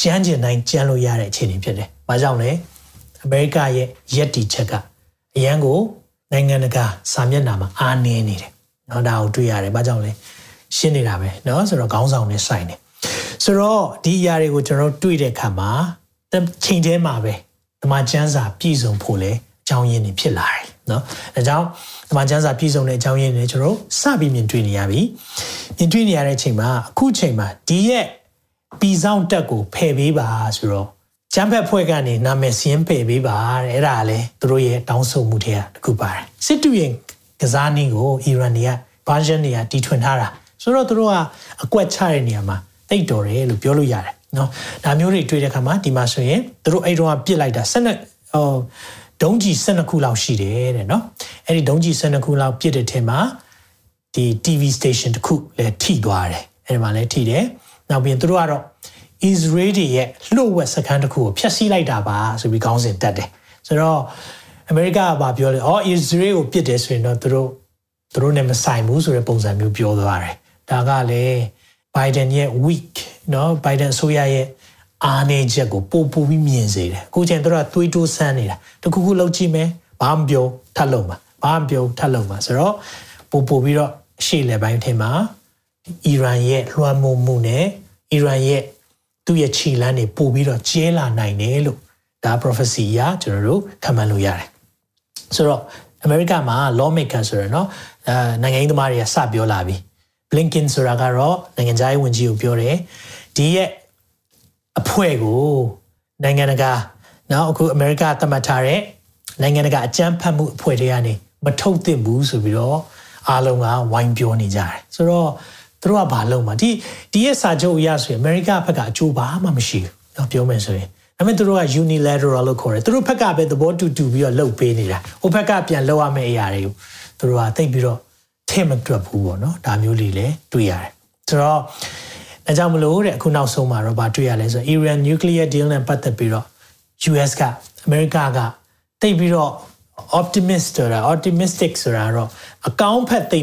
ကြမ်းကျင်နိုင်ကြမ်းလို့ရတဲ့အခြေအနေဖြစ်တယ်။ဘာကြောင့်လဲ။အမေရိကရဲ့ရက်တီချက်ကအရန်ကိုနိုင်ငံတကာစာမျက်နှာမှာအားနည်းနေတယ်။နော်ဒါကိုတွေ့ရတယ်။ဘာကြောင့်လဲ။ရှင်းနေတာပဲနော်ဆိုတော့ခေါင်းဆောင်နဲ့ဆိုင်တယ်။ဆိုတော့ဒီအရာတွေကိုကျွန်တော်တွေ့တဲ့အခါမှာချိန်တည်းမှာပဲဓမ္မကျမ်းစာပြည့်စုံဖို့လဲအကြောင်းရင်းတွေဖြစ်လာတယ်။ နော်အဲကြောင့်ဓမ္မကျမ်းစာပြည့်စုံတဲ့အကြောင်းရင်းတွေကျွန်တော်တို့စပြီးမြင်တွေ့နေရပြီမြင်တွေ့နေရတဲ့အချိန်မှာအခုချိန်မှာဒီရဲ့ပီဆောင်တက်ကိုဖယ်ပေးပါဆိုတော့ကျမ်းဖက်ဖွဲ့ကနေနာမည်စင်းဖယ်ပေးပါတဲ့အဲ့ဒါလည်းသူတို့ရဲ့တောင်းဆိုမှုတွေကတခုပါတယ်စစ်တူရင်ကစားနည်းကိုအီရန်တွေက version တွေကတီထွင်ထားတာဆိုတော့သူတို့ကအကွက်ချတဲ့နေရာမှာတိတ်တော်တယ်လို့ပြောလို့ရတယ်နော်ဒါမျိုးတွေတွေ့တဲ့အခါမှာဒီမှာဆိုရင်သူတို့အဲ့တော့ပြစ်လိုက်တာဆက်နဲ့ဟို ဒုံးကျည်12ခုလောက်ရှိတယ်တဲ့နော်အဲ့ဒီဒုံးကျည်12ခုလောက်ပြစ်တဲ့ထဲမှာဒီ TV station တစ်ခုလည်းထိသွားတယ်အဲ့ဒီမှာလည်းထိတယ်နောက်ပြီးသူတို့ကတော့ Israel ရဲ့လှုပ်ဝက်စခန်းတစ်ခုကိုဖျက်ဆီးလိုက်တာပါဆိုပြီးခေါင်းစဉ်တက်တယ်ဆိုတော့အမေရိကကဘာပြောလဲအော် Israel ကိုပြစ်တယ်ဆိုရင်တော့သူတို့သူတို့နဲ့မဆိုင်ဘူးဆိုတဲ့ပုံစံမျိုးပြောသွားတယ်ဒါကလည်း Biden ရဲ့ weak နော် Biden အစိုးရရဲ့ အားနေချက်ကိုပို့ပို့ပြီးမြင်စေတယ်အခုချိန်သူတို့ကသွေးတိုးဆန်းနေတာတခုခုလောက်ကြည့်မယ်ဘာမှပြောထပ်လုံးပါဘာမှပြောထပ်လုံးပါဆိုတော့ပို့ပို့ပြီးတော့ရှေ့လေပိုင်းထင်မှာအီရန်ရဲ့လွှမ်းမိုးမှုနဲ့အီရန်ရဲ့သူ့ရဲ့ခြေလမ်းတွေပို့ပြီးတော့ကျဲလာနိုင်တယ်လို့ဒါ prophecy အရကျွန်တော်တို့ခံမှန်းလို့ရတယ်ဆိုတော့အမေရိကမှာ lawmaker ဆိုရယ်เนาะအဲနိုင်ငံရေးသမားတွေကစပြောလာပြီ Blinken ဆိုတာကတော့နိုင်ငံခြားရေးဝန်ကြီးကိုပြောတယ်ဒီရဲ့ အဖွဲ့ကိုနိုင်ငံတကာနော်အခုအမေရိကသတ်မှတ်ထားတဲ့နိုင်ငံတကာအကြမ်းဖက်မှုအဖွဲ့တွေကနေမထုတ်သင့်ဘူးဆိုပြီးတော့အားလုံးကဝိုင်းပြောနေကြတယ်ဆိုတော့သူတို့ကဘာလုပ်မှာဒီဒီရဲ့စာချုပ်အရဆိုရင်အမေရိကဘက်ကအကျိုးဘာမှမရှိဘူးเนาะပြောမယ်ဆိုရင်ဒါပေမဲ့သူတို့က unilateral လို့ခေါ်တယ်သူတို့ဘက်ကပဲသဘောတူတူပြီးတော့လုပ်ပေးနေတာဟိုဘက်ကပြန်လုပ်ရမယ့်အရာတွေကိုသူတို့ကသိပြီးတော့ထည့်မတွက်ဘူးပေါ့နော်ဒါမျိုးလေးလည်းတွေ့ရတယ်ဆိုတော့ အဲကြောင့်မလို့တဲ့အခုနောက်ဆုံးမှာတော့ဗာတွေ့ရလဲဆို Iran nuclear deal နဲ့ပတ်သက်ပြီးတော့ US ကအမေရိကကတိတ်ပြီးတော့ optimist ဆိုတာ optimistic ဆိုတာတော့အကောင်းဖက်သိ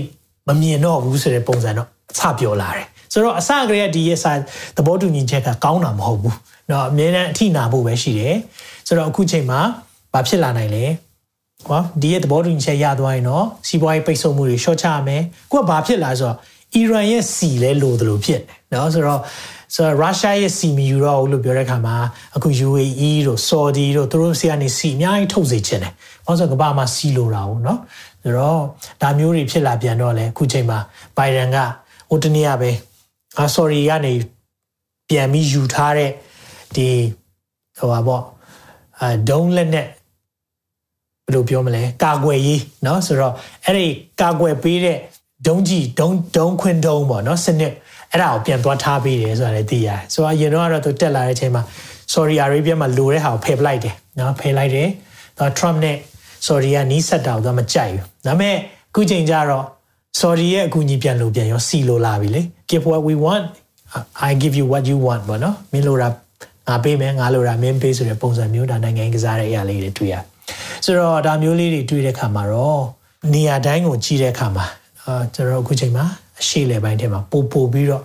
မမြင်တော့ဘူးဆိုတဲ့ပုံစံတော့အစပြောလာတယ်ဆိုတော့အစကတည်းကဒီရဲ့စာသဘောတူညီချက်ကကောင်းတာမဟုတ်ဘူးเนาะအမြဲတမ်းအထိနာဖို့ပဲရှိတယ်ဆိုတော့အခုချိန်မှာဘာဖြစ်လာနိုင်လဲဟောဒီရဲ့သဘောတူညီချက်ရသွားရင်တော့စီးပွားရေးပိတ်ဆို့မှုတွေရှော့ချရမယ်ကိုကဘာဖြစ်လာဆိုတော့ အီရန်ရဲ့စီလဲလို့တယ်လို့ဖြစ်တယ်เนาะဆိုတော့ဆိုတော့ရုရှားရဲ့စီမီယူတော့လို့ပြောတဲ့အခါမှာအခု UAE တို့ Saudi တို့သူတို့ဆီကနေစီအများကြီးထုတ်စေချင်တယ်။ဘာလို့ဆိုကမ္ဘာမှာစီလိုတာဟုတ်နော်။ဆိုတော့ဒါမျိုးတွေဖြစ်လာပြန်တော့လေအခုချိန်မှာဘိုင်ဒန်ကဟိုတနေ့ကပဲအာ sorry ကနေ ပြန်ပြီးယူထားတဲ့ဒီဟိုပါပေါ့အဲဒုံးလက်နဲ့ဘယ်လိုပြောမလဲကာကွယ်ရေးเนาะဆိုတော့အဲ့ဒီကာကွယ်ပေးတဲ့ ဒုံးကြီးဒုံးဒုံးခွင်းဒုံးပေါ့နော်စနစ်အဲ့ဒါကိုပြန်သွားထားပေးတယ်ဆိုတာလည်းသိရတယ်ဆိုတော့ရင်တော့သူတက်လာတဲ့အချိန်မှာ Saudi Arabia မှာလိုတဲ့ဟာကိုဖယ်ပလိုက်တယ်နော်ဖယ်လိုက်တယ်သူ Trump နဲ့ Saudi ကနီးဆက်တာကိုသူမကြိုက်ဘူးဒါပေမဲ့အခုချိန်ကျတော့ Saudi ရဲ့အကူအညီပြန်လို့ပြန်ရောစီလိုလာပြီလေ give what we want i give you what you want ပေါ့နော်မင်းလိုတာငါပေးမယ်ငါလိုတာမင်းပေးဆိုတဲ့ပုံစံမျိုးဒါနိုင်ငံကစားတဲ့အရာလေးတွေတွေ့ရဆိုတော့ဒါမျိုးလေးတွေတွေ့တဲ့အခါမှာတော့နေရာတိုင်းကိုကြည့်တဲ့အခါမှာ အာကျွန်တော်အခုချိန်မှာအရှိလေပိုင်းထဲမှာပို့ပို့ပြီးတော့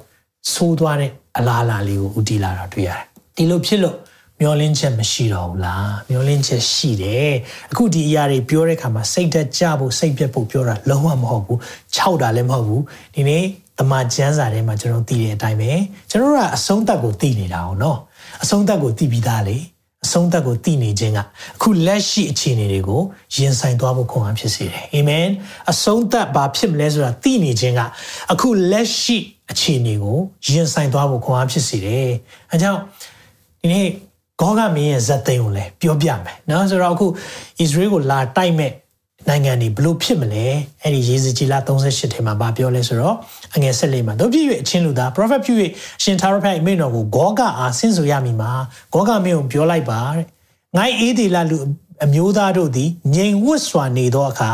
ဆိုးသွားတဲ့အလားအလာလေးကိုဦးတည်လာတာတွေ့ရတယ်ဒီလိုဖြစ်လို့မျောလင်းချက်မရှိတော့ဘူးလားမျောလင်းချက်ရှိတယ်အခုဒီအရာတွေပြောတဲ့အခါမှာစိတ်သက်ကြဖို့စိတ်ပြတ်ဖို့ပြောတာလုံးဝမဟုတ်ဘူးခြောက်တာလည်းမဟုတ်ဘူးဒီနေ့တမချန်းစာထဲမှာကျွန်တော်သိတဲ့အတိုင်းပဲကျွန်တော်ကအဆုံးသက်ကိုသိနေတာအောင်နော်အဆုံးသက်ကိုသိပြီးသားလေ အဆုံးသက်ကိုသိနေခြင်းကအခုလက်ရှိအခြေအနေတွေကိုရင်ဆိုင်သွားဖို့ခွန်အားဖြစ်စေတယ်အာမင်အဆုံးသက်ဘာဖြစ်မလဲဆိုတာသိနေခြင်းကအခုလက်ရှိအခြေအနေကိုရင်ဆိုင်သွားဖို့ခွန်အားဖြစ်စေတယ်အဲကြောင့်ဒီနေ့ဂေါကမင်းရဲ့ဇက်သိန်းကိုလည်းပြောပြမယ်နော်ဆိုတော့အခုဣသရေလကိုလာတိုက်မဲ့ နိုင်ငံတွေဘလို့ဖြစ်မလဲအဲ့ဒီယေဇကြီးလာ38ထဲမှာဗာပြောလဲဆိုတော့အငယ်ဆက်လေးမှာတို့ပြည့်၍အချင်းလူသား prophet ပြည့်၍ရှင်သာရဖတ်အမိန့်တော်ကိုဂေါကအားဆင့်ဆိုရမည်မှာဂေါကမင်းကိုပြောလိုက်ပါတဲ့ငိုင်းအေးဒီလာလူအမျိုးသားတို့သည်ငြိမ်ဝတ်စွာနေသောအခါ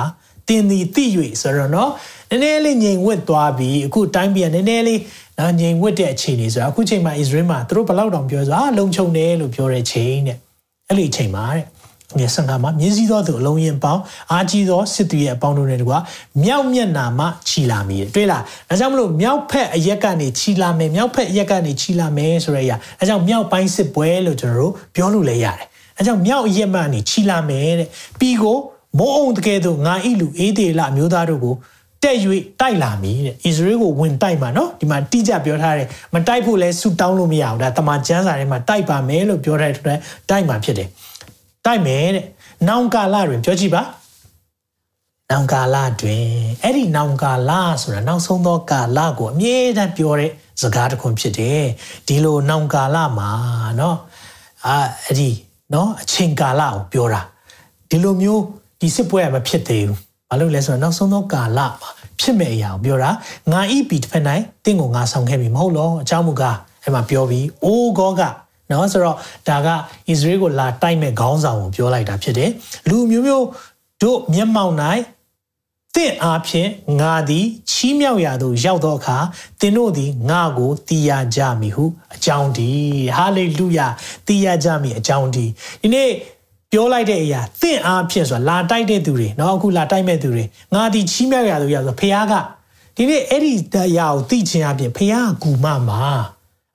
တင်သည်သိ၍ဆိုတော့နော်နည်းနည်းလေးငြိမ်ဝတ်သွားပြီးအခုတိုင်းပြည်ကနည်းနည်းလေးနော်ငြိမ်ဝတ်တဲ့အခြေအနေဆိုတာအခုချိန်မှာ Israel မှာသူတို့ဘလောက်တောင်ပြောဆိုအာလုံခြုံတယ်လို့ပြောတဲ့ချိန်တဲ့အဲ့ဒီအချိန်မှာတဲ့ ငယ်ဆန်ကမှာမြင်းစည်းသောသူအလုံးရင်ပေါင်းအာကြီးသောစစ်သူရဲ့အပေါင်းတို့နဲ့တကွာမြောက်မျက်နာမှခြီလာမည်တွေ့လားဒါကြောင့်မလို့မြောက်ဖက်အရက်ကနေခြီလာမယ်မြောက်ဖက်အရက်ကနေခြီလာမယ်ဆိုရရအဲကြောင့်မြောက်ပိုင်းစစ်ပွဲလို့ကျွန်တော်တို့ပြောလို့လည်းရတယ်အဲကြောင့်မြောက်အရက်မှနေခြီလာမယ်တဲ့ပြီးကိုမိုးအောင်တကယ်တော့ငါဤလူအေးသေးလာမျိုးသားတို့ကိုတက်၍တိုက်လာမည်တဲ့ဣသရေလကိုဝင်တိုက်မှာနော်ဒီမှာတိကျပြောထားတယ်မတိုက်ဖို့လဲဆူတောင်းလို့မရဘူးဒါတမန်ကျမ်းစာထဲမှာတိုက်ပါမယ်လို့ပြောထားတဲ့အတွက်တိုက်မှာဖြစ်တယ် တိုက်မယ်တဲ့နောင်ကာလတွင်ပြောကြည့်ပါနောင်ကာလတွင်အဲ့ဒီနောင်ကာလဆိုတာနောက်ဆုံးသောကာလကိုအမြဲတမ်းပြောတဲ့စကားတစ်ခုဖြစ်တယ်ဒီလိုနောင်ကာလမှာเนาะအာအဲ့ဒီเนาะအချိန်ကာလကိုပြောတာဒီလိုမျိုးဒီစစ်ပွဲကမဖြစ်သေးဘူးဘာလို့လဲဆိုတော့နောက်ဆုံးသောကာလမှာဖြစ်မဲ့အရာကိုပြောတာငါဤပြီတစ်ဖက်နိုင်တင့်ကိုငါဆောင်ခဲ့ပြီမဟုတ်လို့အကြောင်းမူကားအဲ့မှာပြောပြီးအိုးကောက နော်ဆိုတော့ဒါကဣသရေလကိုလာတိုက်မဲ့ခေါင်းဆောင်ကိုပြောလိုက်တာဖြစ်တယ်လူမျိုးမျိုးတို့မျက်မှောက်၌သင်အားဖြင့်ငါသည်ချီးမြှောက်ရာသို့ရောက်သောအခါသင်တို့သည်ငါကိုတည်ရကြမည်ဟုအကြောင်းဒီဟာလေလုယာတည်ရကြမည်အကြောင်းဒီဒီနေ့ပြောလိုက်တဲ့အရာသင်အားဖြင့်ဆိုတာလာတိုက်တဲ့သူတွေเนาะအခုလာတိုက်မဲ့သူတွေငါဒီချီးမြှောက်ရလို့ရဆိုဖခင်ကဒီနေ့အဲ့ဒီတရားကိုသိချင်းအပြင်ဖခင်ကကူမမှာ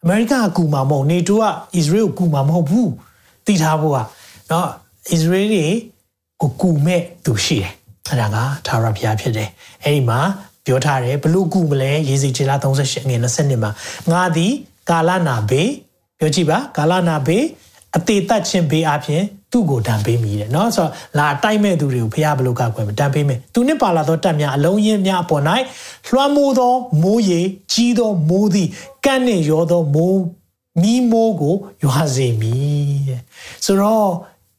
အမေရိကကူမှာမဟုတ်နေတိုးကအစ္စရေးကိုကူမှာမဟုတ်ဘူးသိထားဖို့ကနော်အစ္စရေးတွေကိုကူမဲ့သူရှိတယ်အဲ့ဒါကသာရဘုရားဖြစ်တယ်အဲ့ဒီမှာပြောထားတယ်ဘလို့ကူမလဲရေစီချေလာ38ငွေ20မှာငါသည်ကာလနာဘေးပြောကြည့်ပါကာလနာဘေးအသေးသက်ခြင်းဘေးအပြင် သူ့ကိုတံပေးမိတယ်เนาะဆိုတော့လာတိုက်မဲ့သူတွေကိုဖះဘလို့ကကွယ်မတံပေးမယ်သူနှစ်ပါလာသောတက်များအလုံးရင်းများအပေါ်၌လွှမ်းမိုးသောမိုးရေကြီးသောမိုးသည်ကန့်နှင့်ရောသောမိုးမီးမိုးကိုရွာစေမည်တဲ့ဆိုတော့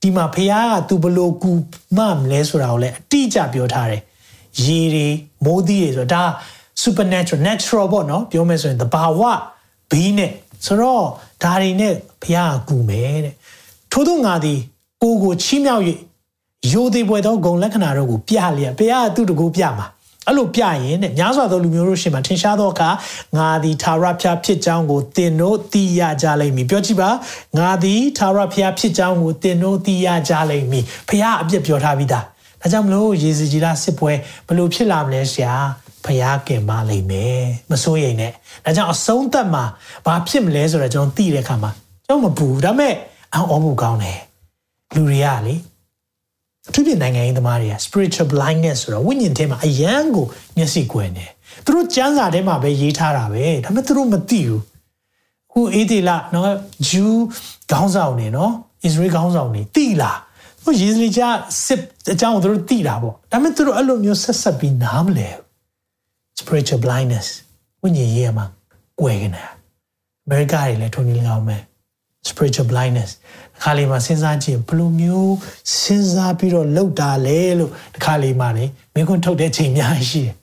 ဒီမှာဖះကသူဘလို့ကူမမလဲဆိုတာကိုလည်းအတိအကျပြောထားတယ်ရေတွေမိုးသီးတွေဆိုတာဒါ supernatural natural ပေါ့နော်ပြောမယ်ဆိုရင်တဘာဝဘေးနဲ့ဆိုတော့ဒါတွေနဲ့ဘုရားကကူမယ်တဲ့ထို့သောငါသည် ကိုကိုချီးမြှောက်၍ယိုသေးပွဲသောဂုံလက္ခဏာတို့ကိုပြလျက်ဘုရားကသူ့တကူပြမှာအဲ့လိုပြရင်တဲ့များစွာသောလူမျိုးတို့ရှင်မှာထင်ရှားသောအခါငါသည်သာရဖျားဖြစ်ကြောင်းကိုသင်တို့သိရကြလိမ့်မည်ပြောကြည့်ပါငါသည်သာရဖျားဖြစ်ကြောင်းကိုသင်တို့သိရကြလိမ့်မည်ဘုရားအပြစ်ပြောထားပြီးသားဒါကြောင့်မလို့ယေစီကြီးလားစစ်ပွဲဘလို့ဖြစ်လာမလဲဆရာဖျားကင်ပါလိမ့်မယ်မစိုးရိမ်နဲ့ဒါကြောင့်အဆုံးသက်မှာဘာဖြစ်မလဲဆိုတော့ကျွန်တော်သိတဲ့အခါမှာကျွန်တော်မပူဒါပေမဲ့အော်မှုကောင်းတယ် လူတွေကလေအထူးဖြင့်နိုင်ငံရေးသမားတွေက spiritual blindness ဆိုတော့ဝိညာဉ်ထဲမှာအယံကိုမျက်စိကွယ်နေသူတို့ကျမ်းစာထဲမှာပဲရေးထားတာပဲဒါပေမဲ့သူတို့မသိဘူးခုအေးဒီလာနော်ဂျူးခေါင်းဆောင်နေနော်ဣသရေလခေါင်းဆောင်နေသိလားဟိုယေဇလီချစစ်အကြောင်းသူတို့သိတာပေါ့ဒါပေမဲ့သူတို့အဲ့လိုမျိုးဆက်ဆက်ပြီးနားမလဲ spiritual blindness ဝိညာဉ်ရေးမှာကွယ်နေတာ America တွေလည်းထုံနေလောက်မယ် spiritual blindness ခါလေးမှာစဉ်းစားကြည့်ဘယ်လိုမျိုးစဉ်းစားပြီးတော့လှုပ်တာလဲလို့ဒီခါလေးမှာနေမင်းခွန်းထုတ်တဲ့ချိန်များရှိတယ်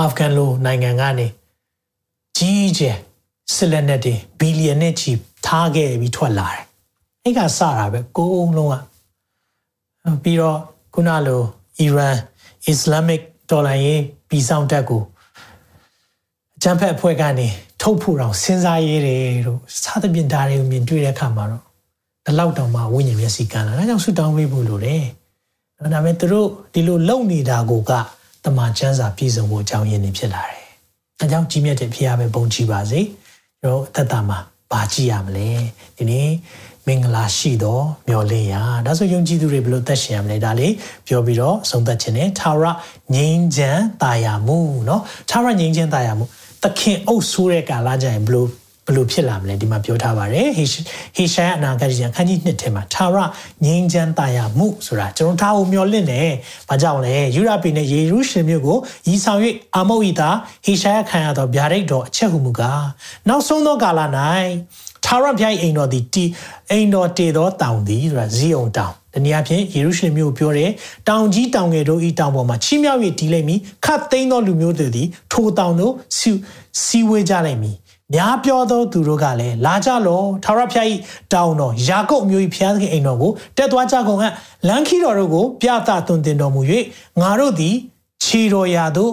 အာဖဂန်လိုနိုင်ငံကနေကြီးကျယ်စစ်လက်နက်တွေဘီလီယံနဲ့ချီထားခဲ့ပြီးထွက်လာတယ်အဲ့ကစတာပဲကိုအုံလုံးကပြီးတော့ခုနလိုအီရန် Islamic တော်လိုင်းရေးပြည်ဆောင်တက်ကိုအကြမ်းဖက်အဖွဲ့ကနေ ထုတ်ဖို့တော့စဉ်းစားရည်တယ်လို့စားသဖြင့်ဒါတွေကိုမြင်တွေ့တဲ့အခါမှာတော့ဒီလောက်တောင်မှဝိညာဉ်မျက်စိကန်းလာဒါကြောင့်ဆူတောင်းပေးဖို့လိုတယ်။ဒါပေမဲ့သူတို့ဒီလိုလုံနေတာကိုကတမန်ကျမ်းစာပြည်စုံဖို့အကြောင်းရင်းနေဖြစ်လာတယ်။အဲကြောင့်ကြီးမြတ်တဲ့ဖခင်ပဲပုံကြည့်ပါစေ။ကျွန်တော်အသက်တာမှာဘာကြည့်ရမလဲ။ဒီနေ့မင်္ဂလာရှိတော့မျော်လင့်ရဒါဆိုယုံကြည်သူတွေဘယ်လိုသက်ရှင်ရမလဲဒါလေးပြောပြီးတော့ဆုံးသက်ခြင်းနဲ့သာရငြိမ်းချမ်းတာယာမှုเนาะသာရငြိမ်းချမ်းတာယာမှု သခင်အုပ်ဆိုးတဲ့ကာလကြရင်ဘယ်လိုဘယ်လိုဖြစ်လာမလဲဒီမှာပြောထားပါတယ်ဟေရှာယအနာဂတ်ကျမ်းခန်းကြီးနှစ်ထဲမှာသာရငြိမ်းချမ်းတာယာမှုဆိုတာကျွန်တော်ထားဖို့မျှော်လင့်တယ်။ဘာကြောင့်လဲယူရပီနဲ့ယေရုရှလင်မြို့ကိုဤဆောင်၍အာမုတ်ဤသာဟေရှာယခံရသောဗျာဒိတ်တော်အချက်ဟုမူကားနောက်ဆုံးသောကာလ၌ ထာဝရဘုရားအိမ်တော်သည်တီအိမ်တော်တေသောတောင်သည်ဆိုတာဇီးအောင်တောင်တနည်းအားဖြင့်ယေရုရှလင်မြို့ကိုပြောတယ်တောင်ကြီးတောင်ငယ်တို့ဤတောင်ပေါ်မှာချီးမြှောက်၍တည်လိမ့်မည်ခတ်သိမ်းသောလူမျိုးတွေသည်ထိုတောင်တို့စီဝေးကြလိမ့်မည်များပြောသောသူတို့ကလည်းလာကြလောထာဝရဘုရား၏တောင်တော်ယာကုပ်မျိုး၏ဘုရားသခင်အိမ်တော်ကိုတက်သွားကြကုန်ဟန်လမ်းခီတော်တို့ကို ပြသသွန်သင်တော်မူ၍ငါတို့သည်ခြေတော်ရာသို့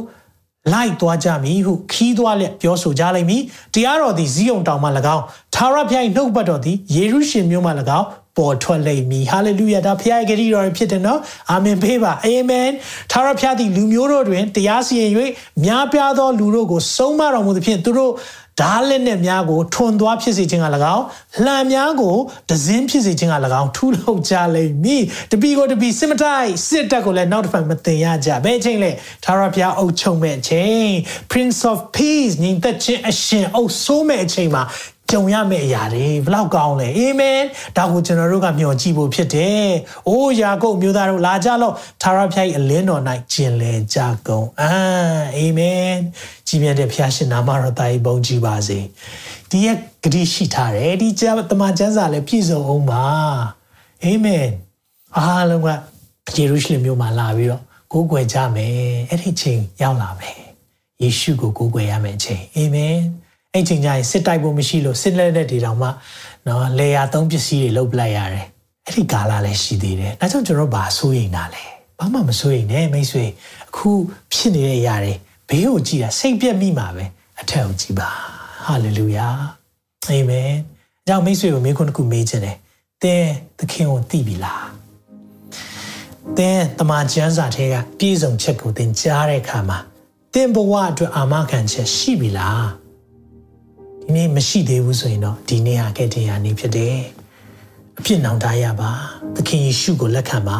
လိုက်သွားကြမည်ဟုခီးသွားလက်ပြောဆိုကြလိမ့်မည်တရားတော်သည်ဇီးုံတောင်မှ၎င်းထာဝရဘုရား၏နှုတ်ပတ်တော်သည်ယေရုရှလင်မြို့မှ၎င်းပေါ်ထွက်လိမ့်မည်ဟာလေလုယာဒါဖခင်ရဲ့ဂရုတော်ဖြစ်တယ်နော်အာမင်ပေးပါအာမင်ထာဝရဘုရားသည်လူမျိုးတို့တွင်တရားစီရင်၍များပြားသောလူတို့ကိုဆုံးမတော်မူသဖြင့်သူတို့ ဓာလက်နဲ့များကိုထွန်သွားဖြစ်စေခြင်းက၎င်းလှံများကိုဒဇင်းဖြစ်စေခြင်းက၎င်းထူးလောက်ကြလိမ့်မည်တပီကိုတပီစစ်မတိုက်စစ်တပ်ကိုလည်းနောက်တစ်ဖက်မတင်ရကြဘယ်ချိန်လဲသာရဘုရားအုပ်ချုပ်မဲ့ချိန် Prince of Peace ညီသက်ခြင်းအရှင်အုပ်ဆိုးမဲ့အချိန်မှာ ကြုံရမယ့်အရာတွေဘလောက်ကောင်းလဲအာမင်ဒါကိုကျွန်တော်တို့ကမျှော်ကြည့်ဖို့ဖြစ်တယ်။အိုးယာကုပ်မျိုးသားတို့လာကြလို့သာရဖျား၏အလင်းတော်၌ကျင်လေကြကုန်အာအာမင်ကြီးမြတ်တဲ့ဖျားရှင်နာမတော်တာ၏ဘုန်းကြီးပါစေ။ဒီရဲ့ဂတိရှိထားတယ်ဒီကျမ်းတမန်ကျမ်းစာလည်းပြည့်စုံအောင်ပါအာမင်အားလုံးကယေရုရှလင်မြို့မှာလာပြီးတော့ကိုးကွယ်ကြမယ်အဲ့ဒီချိန်ရောက်လာမယ်ယေရှုကိုကိုးကွယ်ရမယ့်ချိန်အာမင် အဲ့ချိန်ကျရင်စစ်တိုက်ဖို့မရှိလို့စစ်လက်တဲ့တွေတောင်မှနော်လေယာသုံးပစ္စည်းတွေလုတ်ပလိုက်ရတယ်အဲ့ဒီကာလလည်းရှိသေးတယ်ဒါကြောင့်ကျွန်တော်ဘာစိုးရိမ်တာလဲဘာမှမစိုးရိမ်နဲ့မိတ်ဆွေအခုဖြစ်နေတဲ့အရာတွေဘေးကိုကြည့်တာစိတ်ပြက်မိမှာပဲအထက်ကိုကြည့်ပါဟာလေလုယာအာမင်အကြောင်းမိတ်ဆွေကိုမိခွန်းတစ်ခုမေးခြင်းတယ်တင်းသခင်ကိုသိပြီလားတင်းတမန်ကျမ်းစာထဲကပြည့်စုံချက်ကိုသင်ကြားတဲ့အခါမှာတင်းဘဝအတွက်အာမခံချက်ရှိပြီလား ဒီနေ့မရှိသေးဘူးဆိုရင်တော့ဒီနေ့ဟာကဲ့တင်ရနေဖြစ်တယ်အဖြစ်နောင်တရပါသခင်ယေရှုကိုလက်ခံပါ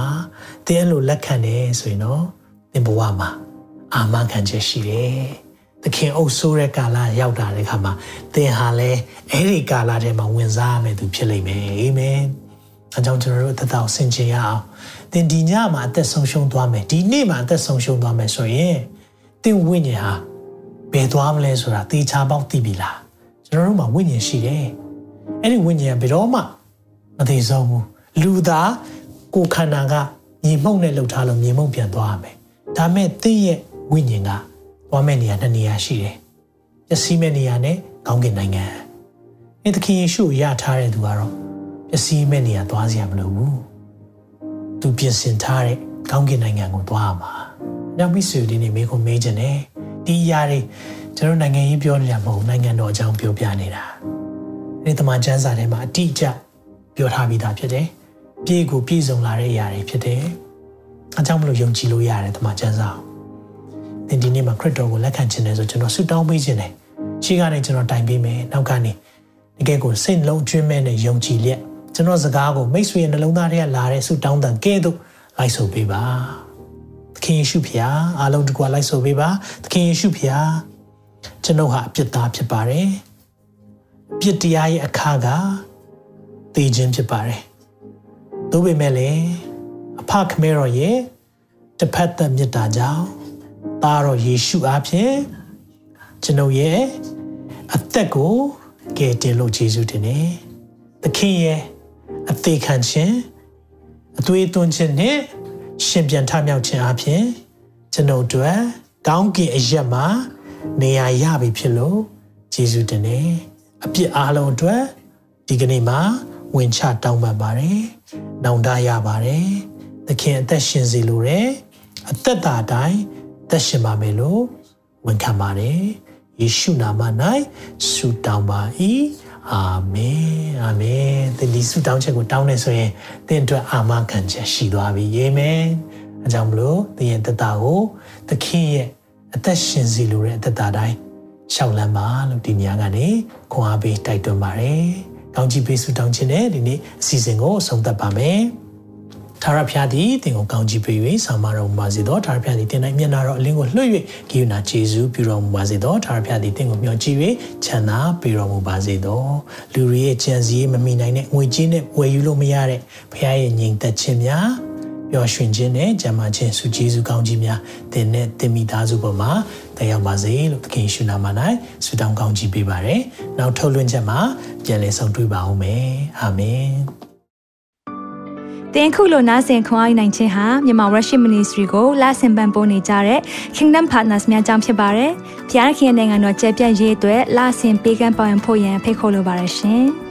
သင်အဲ့လိုလက်ခံတယ်ဆိုရင်တော့သင်ဘဝမှာအာမခံချက်ရှိတယ်သခင်အုပ်ဆိုးတဲ့ကာလရောက်တာတဲ့ခါမှာသင်ဟာလည်းအဲ့ဒီကာလထဲမှာဝင်စားရမယ်သူဖြစ်လိမ့်မယ်အာမင်အကြောင်းကျွန်တော်တို့အသက်တာကိုဆင်ခြင်ရအောင်သင်ဒီညမှာအသက်ဆုံးရှုံးသွားမယ်ဒီနေ့မှာအသက်ဆုံးရှုံးသွားမယ်ဆိုရင်သင်ဝိညာဉ်ဟာဘယ်သွားမလဲဆိုတာသေချာပေါက်သိပြီလား ကျွန်တော်တို့မှာဝိညာဉ်ရှိတယ်အဲ့ဒီဝိညာဉ်ကဘယ်တော့မှမသေးဆုံးဘူးလူသားကိုခန္ဓာကညီမှုန့်နဲ့လှုပ်ထားလို့ညီမှုန့်ပြန်သွားရမယ်ဒါမဲ့သင်ရဲ့ဝိညာဉ်ကသွားမဲ့နေရာနှစ်နေရာရှိတယ်ပျက်စီးမဲ့နေရာနဲ့ကောင်းကင်နိုင်ငံအဲ့သခင်ယေရှုကိုရထားတဲ့သူကတော့ပျက်စီးမဲ့နေရာသွားစရာမလိုဘူးသူပြင်ဆင်ထားတဲ့ကောင်းကင်နိုင်ငံကိုသွားရမှာ။နောက်ပြီးဆိုဒီနေ့မေးခွန်းမေးခြင်းနဲ့ဒီအရာတွေ ကျွန်တော်နိုင်ငံရေးပြောနေတာမဟုတ်နိုင်ငံတော်အကြောင်းပြောပြနေတာဒီတမန်ကျမ်းစာထဲမှာအတိအကျပြောထားပြီးသားဖြစ်တယ်ပြည့်ကိုပြည့်စုံလာတဲ့အရာတွေဖြစ်တယ်အကြောင်းမလို့ယုံကြည်လို့ရတယ်တမန်ကျမ်းစာသင်ဒီနေ့မှာခရစ်တော်ကိုလက်ခံခြင်းနဲ့ဆိုကျွန်တော်ဆုတောင်းပေးခြင်းနဲ့ရှေ့ကနေကျွန်တော်တိုင်ပေးမယ်နောက်ကနေတကယ်ကိုစိတ်လုံးကျွင်းမဲ့နဲ့ယုံကြည်လျက်ကျွန်တော်စကားကိုမိတ်ဆွေရဲ့နှလုံးသားထဲကလာတဲ့ဆုတောင်းတန်ကဲ့သို့လိုက်ဆိုပေးပါသခင်ယေရှုဖျားအားလုံးတကွာလိုက်ဆိုပေးပါသခင်ယေရှုဖျား ကျွန်ုပ်ဟာအပြစ်သားဖြစ်ပါတယ်အပြစ်တရားရဲ့အခါကသေခြင်းဖြစ်ပါတယ်သို့ပေမဲ့လည်းအဖခမဲတော်ရဲ့တစ်ဖက်သက်မြတ်တာကြောင့်သားတော်ယေရှုအားဖြင့်ကျွန်ုပ်ရဲ့အသက်ကိုကယ်တင်လို့ယေရှုတင်တယ်သခင်ရဲ့အသေးခံခြင်းအသွေးသွင်းခြင်းနဲ့ရှင်ပြန်ထမြောက်ခြင်းအပြင်ကျွန်ုပ်တို့ကောင်းကင်အရက်မှာ နေရာရပြီဖြစ်လို့ယေရှုတင်တယ်အပြစ်အားလုံးအတွက်ဒီကနေ့မှာဝင်ချတောင်းပန်ပါတယ်။နောင်တရပါတယ်။သခင်အသက်ရှင်စေလိုတယ်။အသက်တာတိုင်းသက်ရှင်ပါမယ်လို့ဝန်ခံပါတယ်။ယေရှုနာမ၌ဆုတောင်းပါ၏။အာမင်။အာမင်။ဒီဆုတောင်းချက်ကိုတောင်းနေဆိုရင်သင်အတွက်အာမခံချက်ရှိသွားပြီ။အာမင်။အကြောင်းမလို့သင်ရဲ့သက်တာကိုသခင်ရဲ့ အသက်ရှင်စေလိုတဲ့အသက်တာတိုင်းရှောက်လန်းပါလို့ဒီညကနေခွန်အားပေးတိုက်တွန်းပါတယ်။ကောင်းချီးပေးဆုတောင်းခြင်းနဲ့ဒီနေ့အစီအစဉ်ကိုဆုံးသက်ပါမယ်။ထာဝရဘုရားသည်သင်ကိုကောင်းချီးပေး၍ဆောင်မတော်မူပါစေသောထာဝရဘုရားသည်သင်၌မျက်နာတော်အလင်းကိုလွှတ်၍ဂိယူနာခြေဆုပြုတော်မူပါစေသောထာဝရဘုရားသည်သင်ကိုမျှော်ကြည့်၍ချမ်းသာပေးတော်မူပါစေသောလူတွေရဲ့ကြံစည်မမိနိုင်တဲ့ငွေကြေးနဲ့ဝယ်ယူလို့မရတဲ့ဘုရားရဲ့ညီသက်ခြင်းများ ပျော်ရွှင်ခြင်းနဲ့ကြံမာခြင်းစုကျေးဇူးကောင်းကြီးများသင်နဲ့သင်မိသားစုပေါ်မှာတက်ရောက်ပါစေလို့သခင်ရှုနာမ၌ဆုတောင်းကောင်းချီးပေးပါရယ်။နောက်ထုတ်လွှင့်ချက်မှာပြန်လည်ဆုံတွေ့ပါအောင်မယ်။အာမင်။တင်ခုလိုနာဆင်ခွန်အားနိုင်ခြင်းဟာမြန်မာ Worship Ministry ကိုလာဆင်ပန်ပိုးနေကြတဲ့ Kingdom Partners များအကြောင်းဖြစ်ပါတယ်။ဖျားခင်နိုင်ငံတော်ကျယ်ပြန့်ရေးအတွက်လာဆင်ပေးကမ်းပောင်းဖို့ရန်ဖိတ်ခေါ်လိုပါတယ်ရှင်။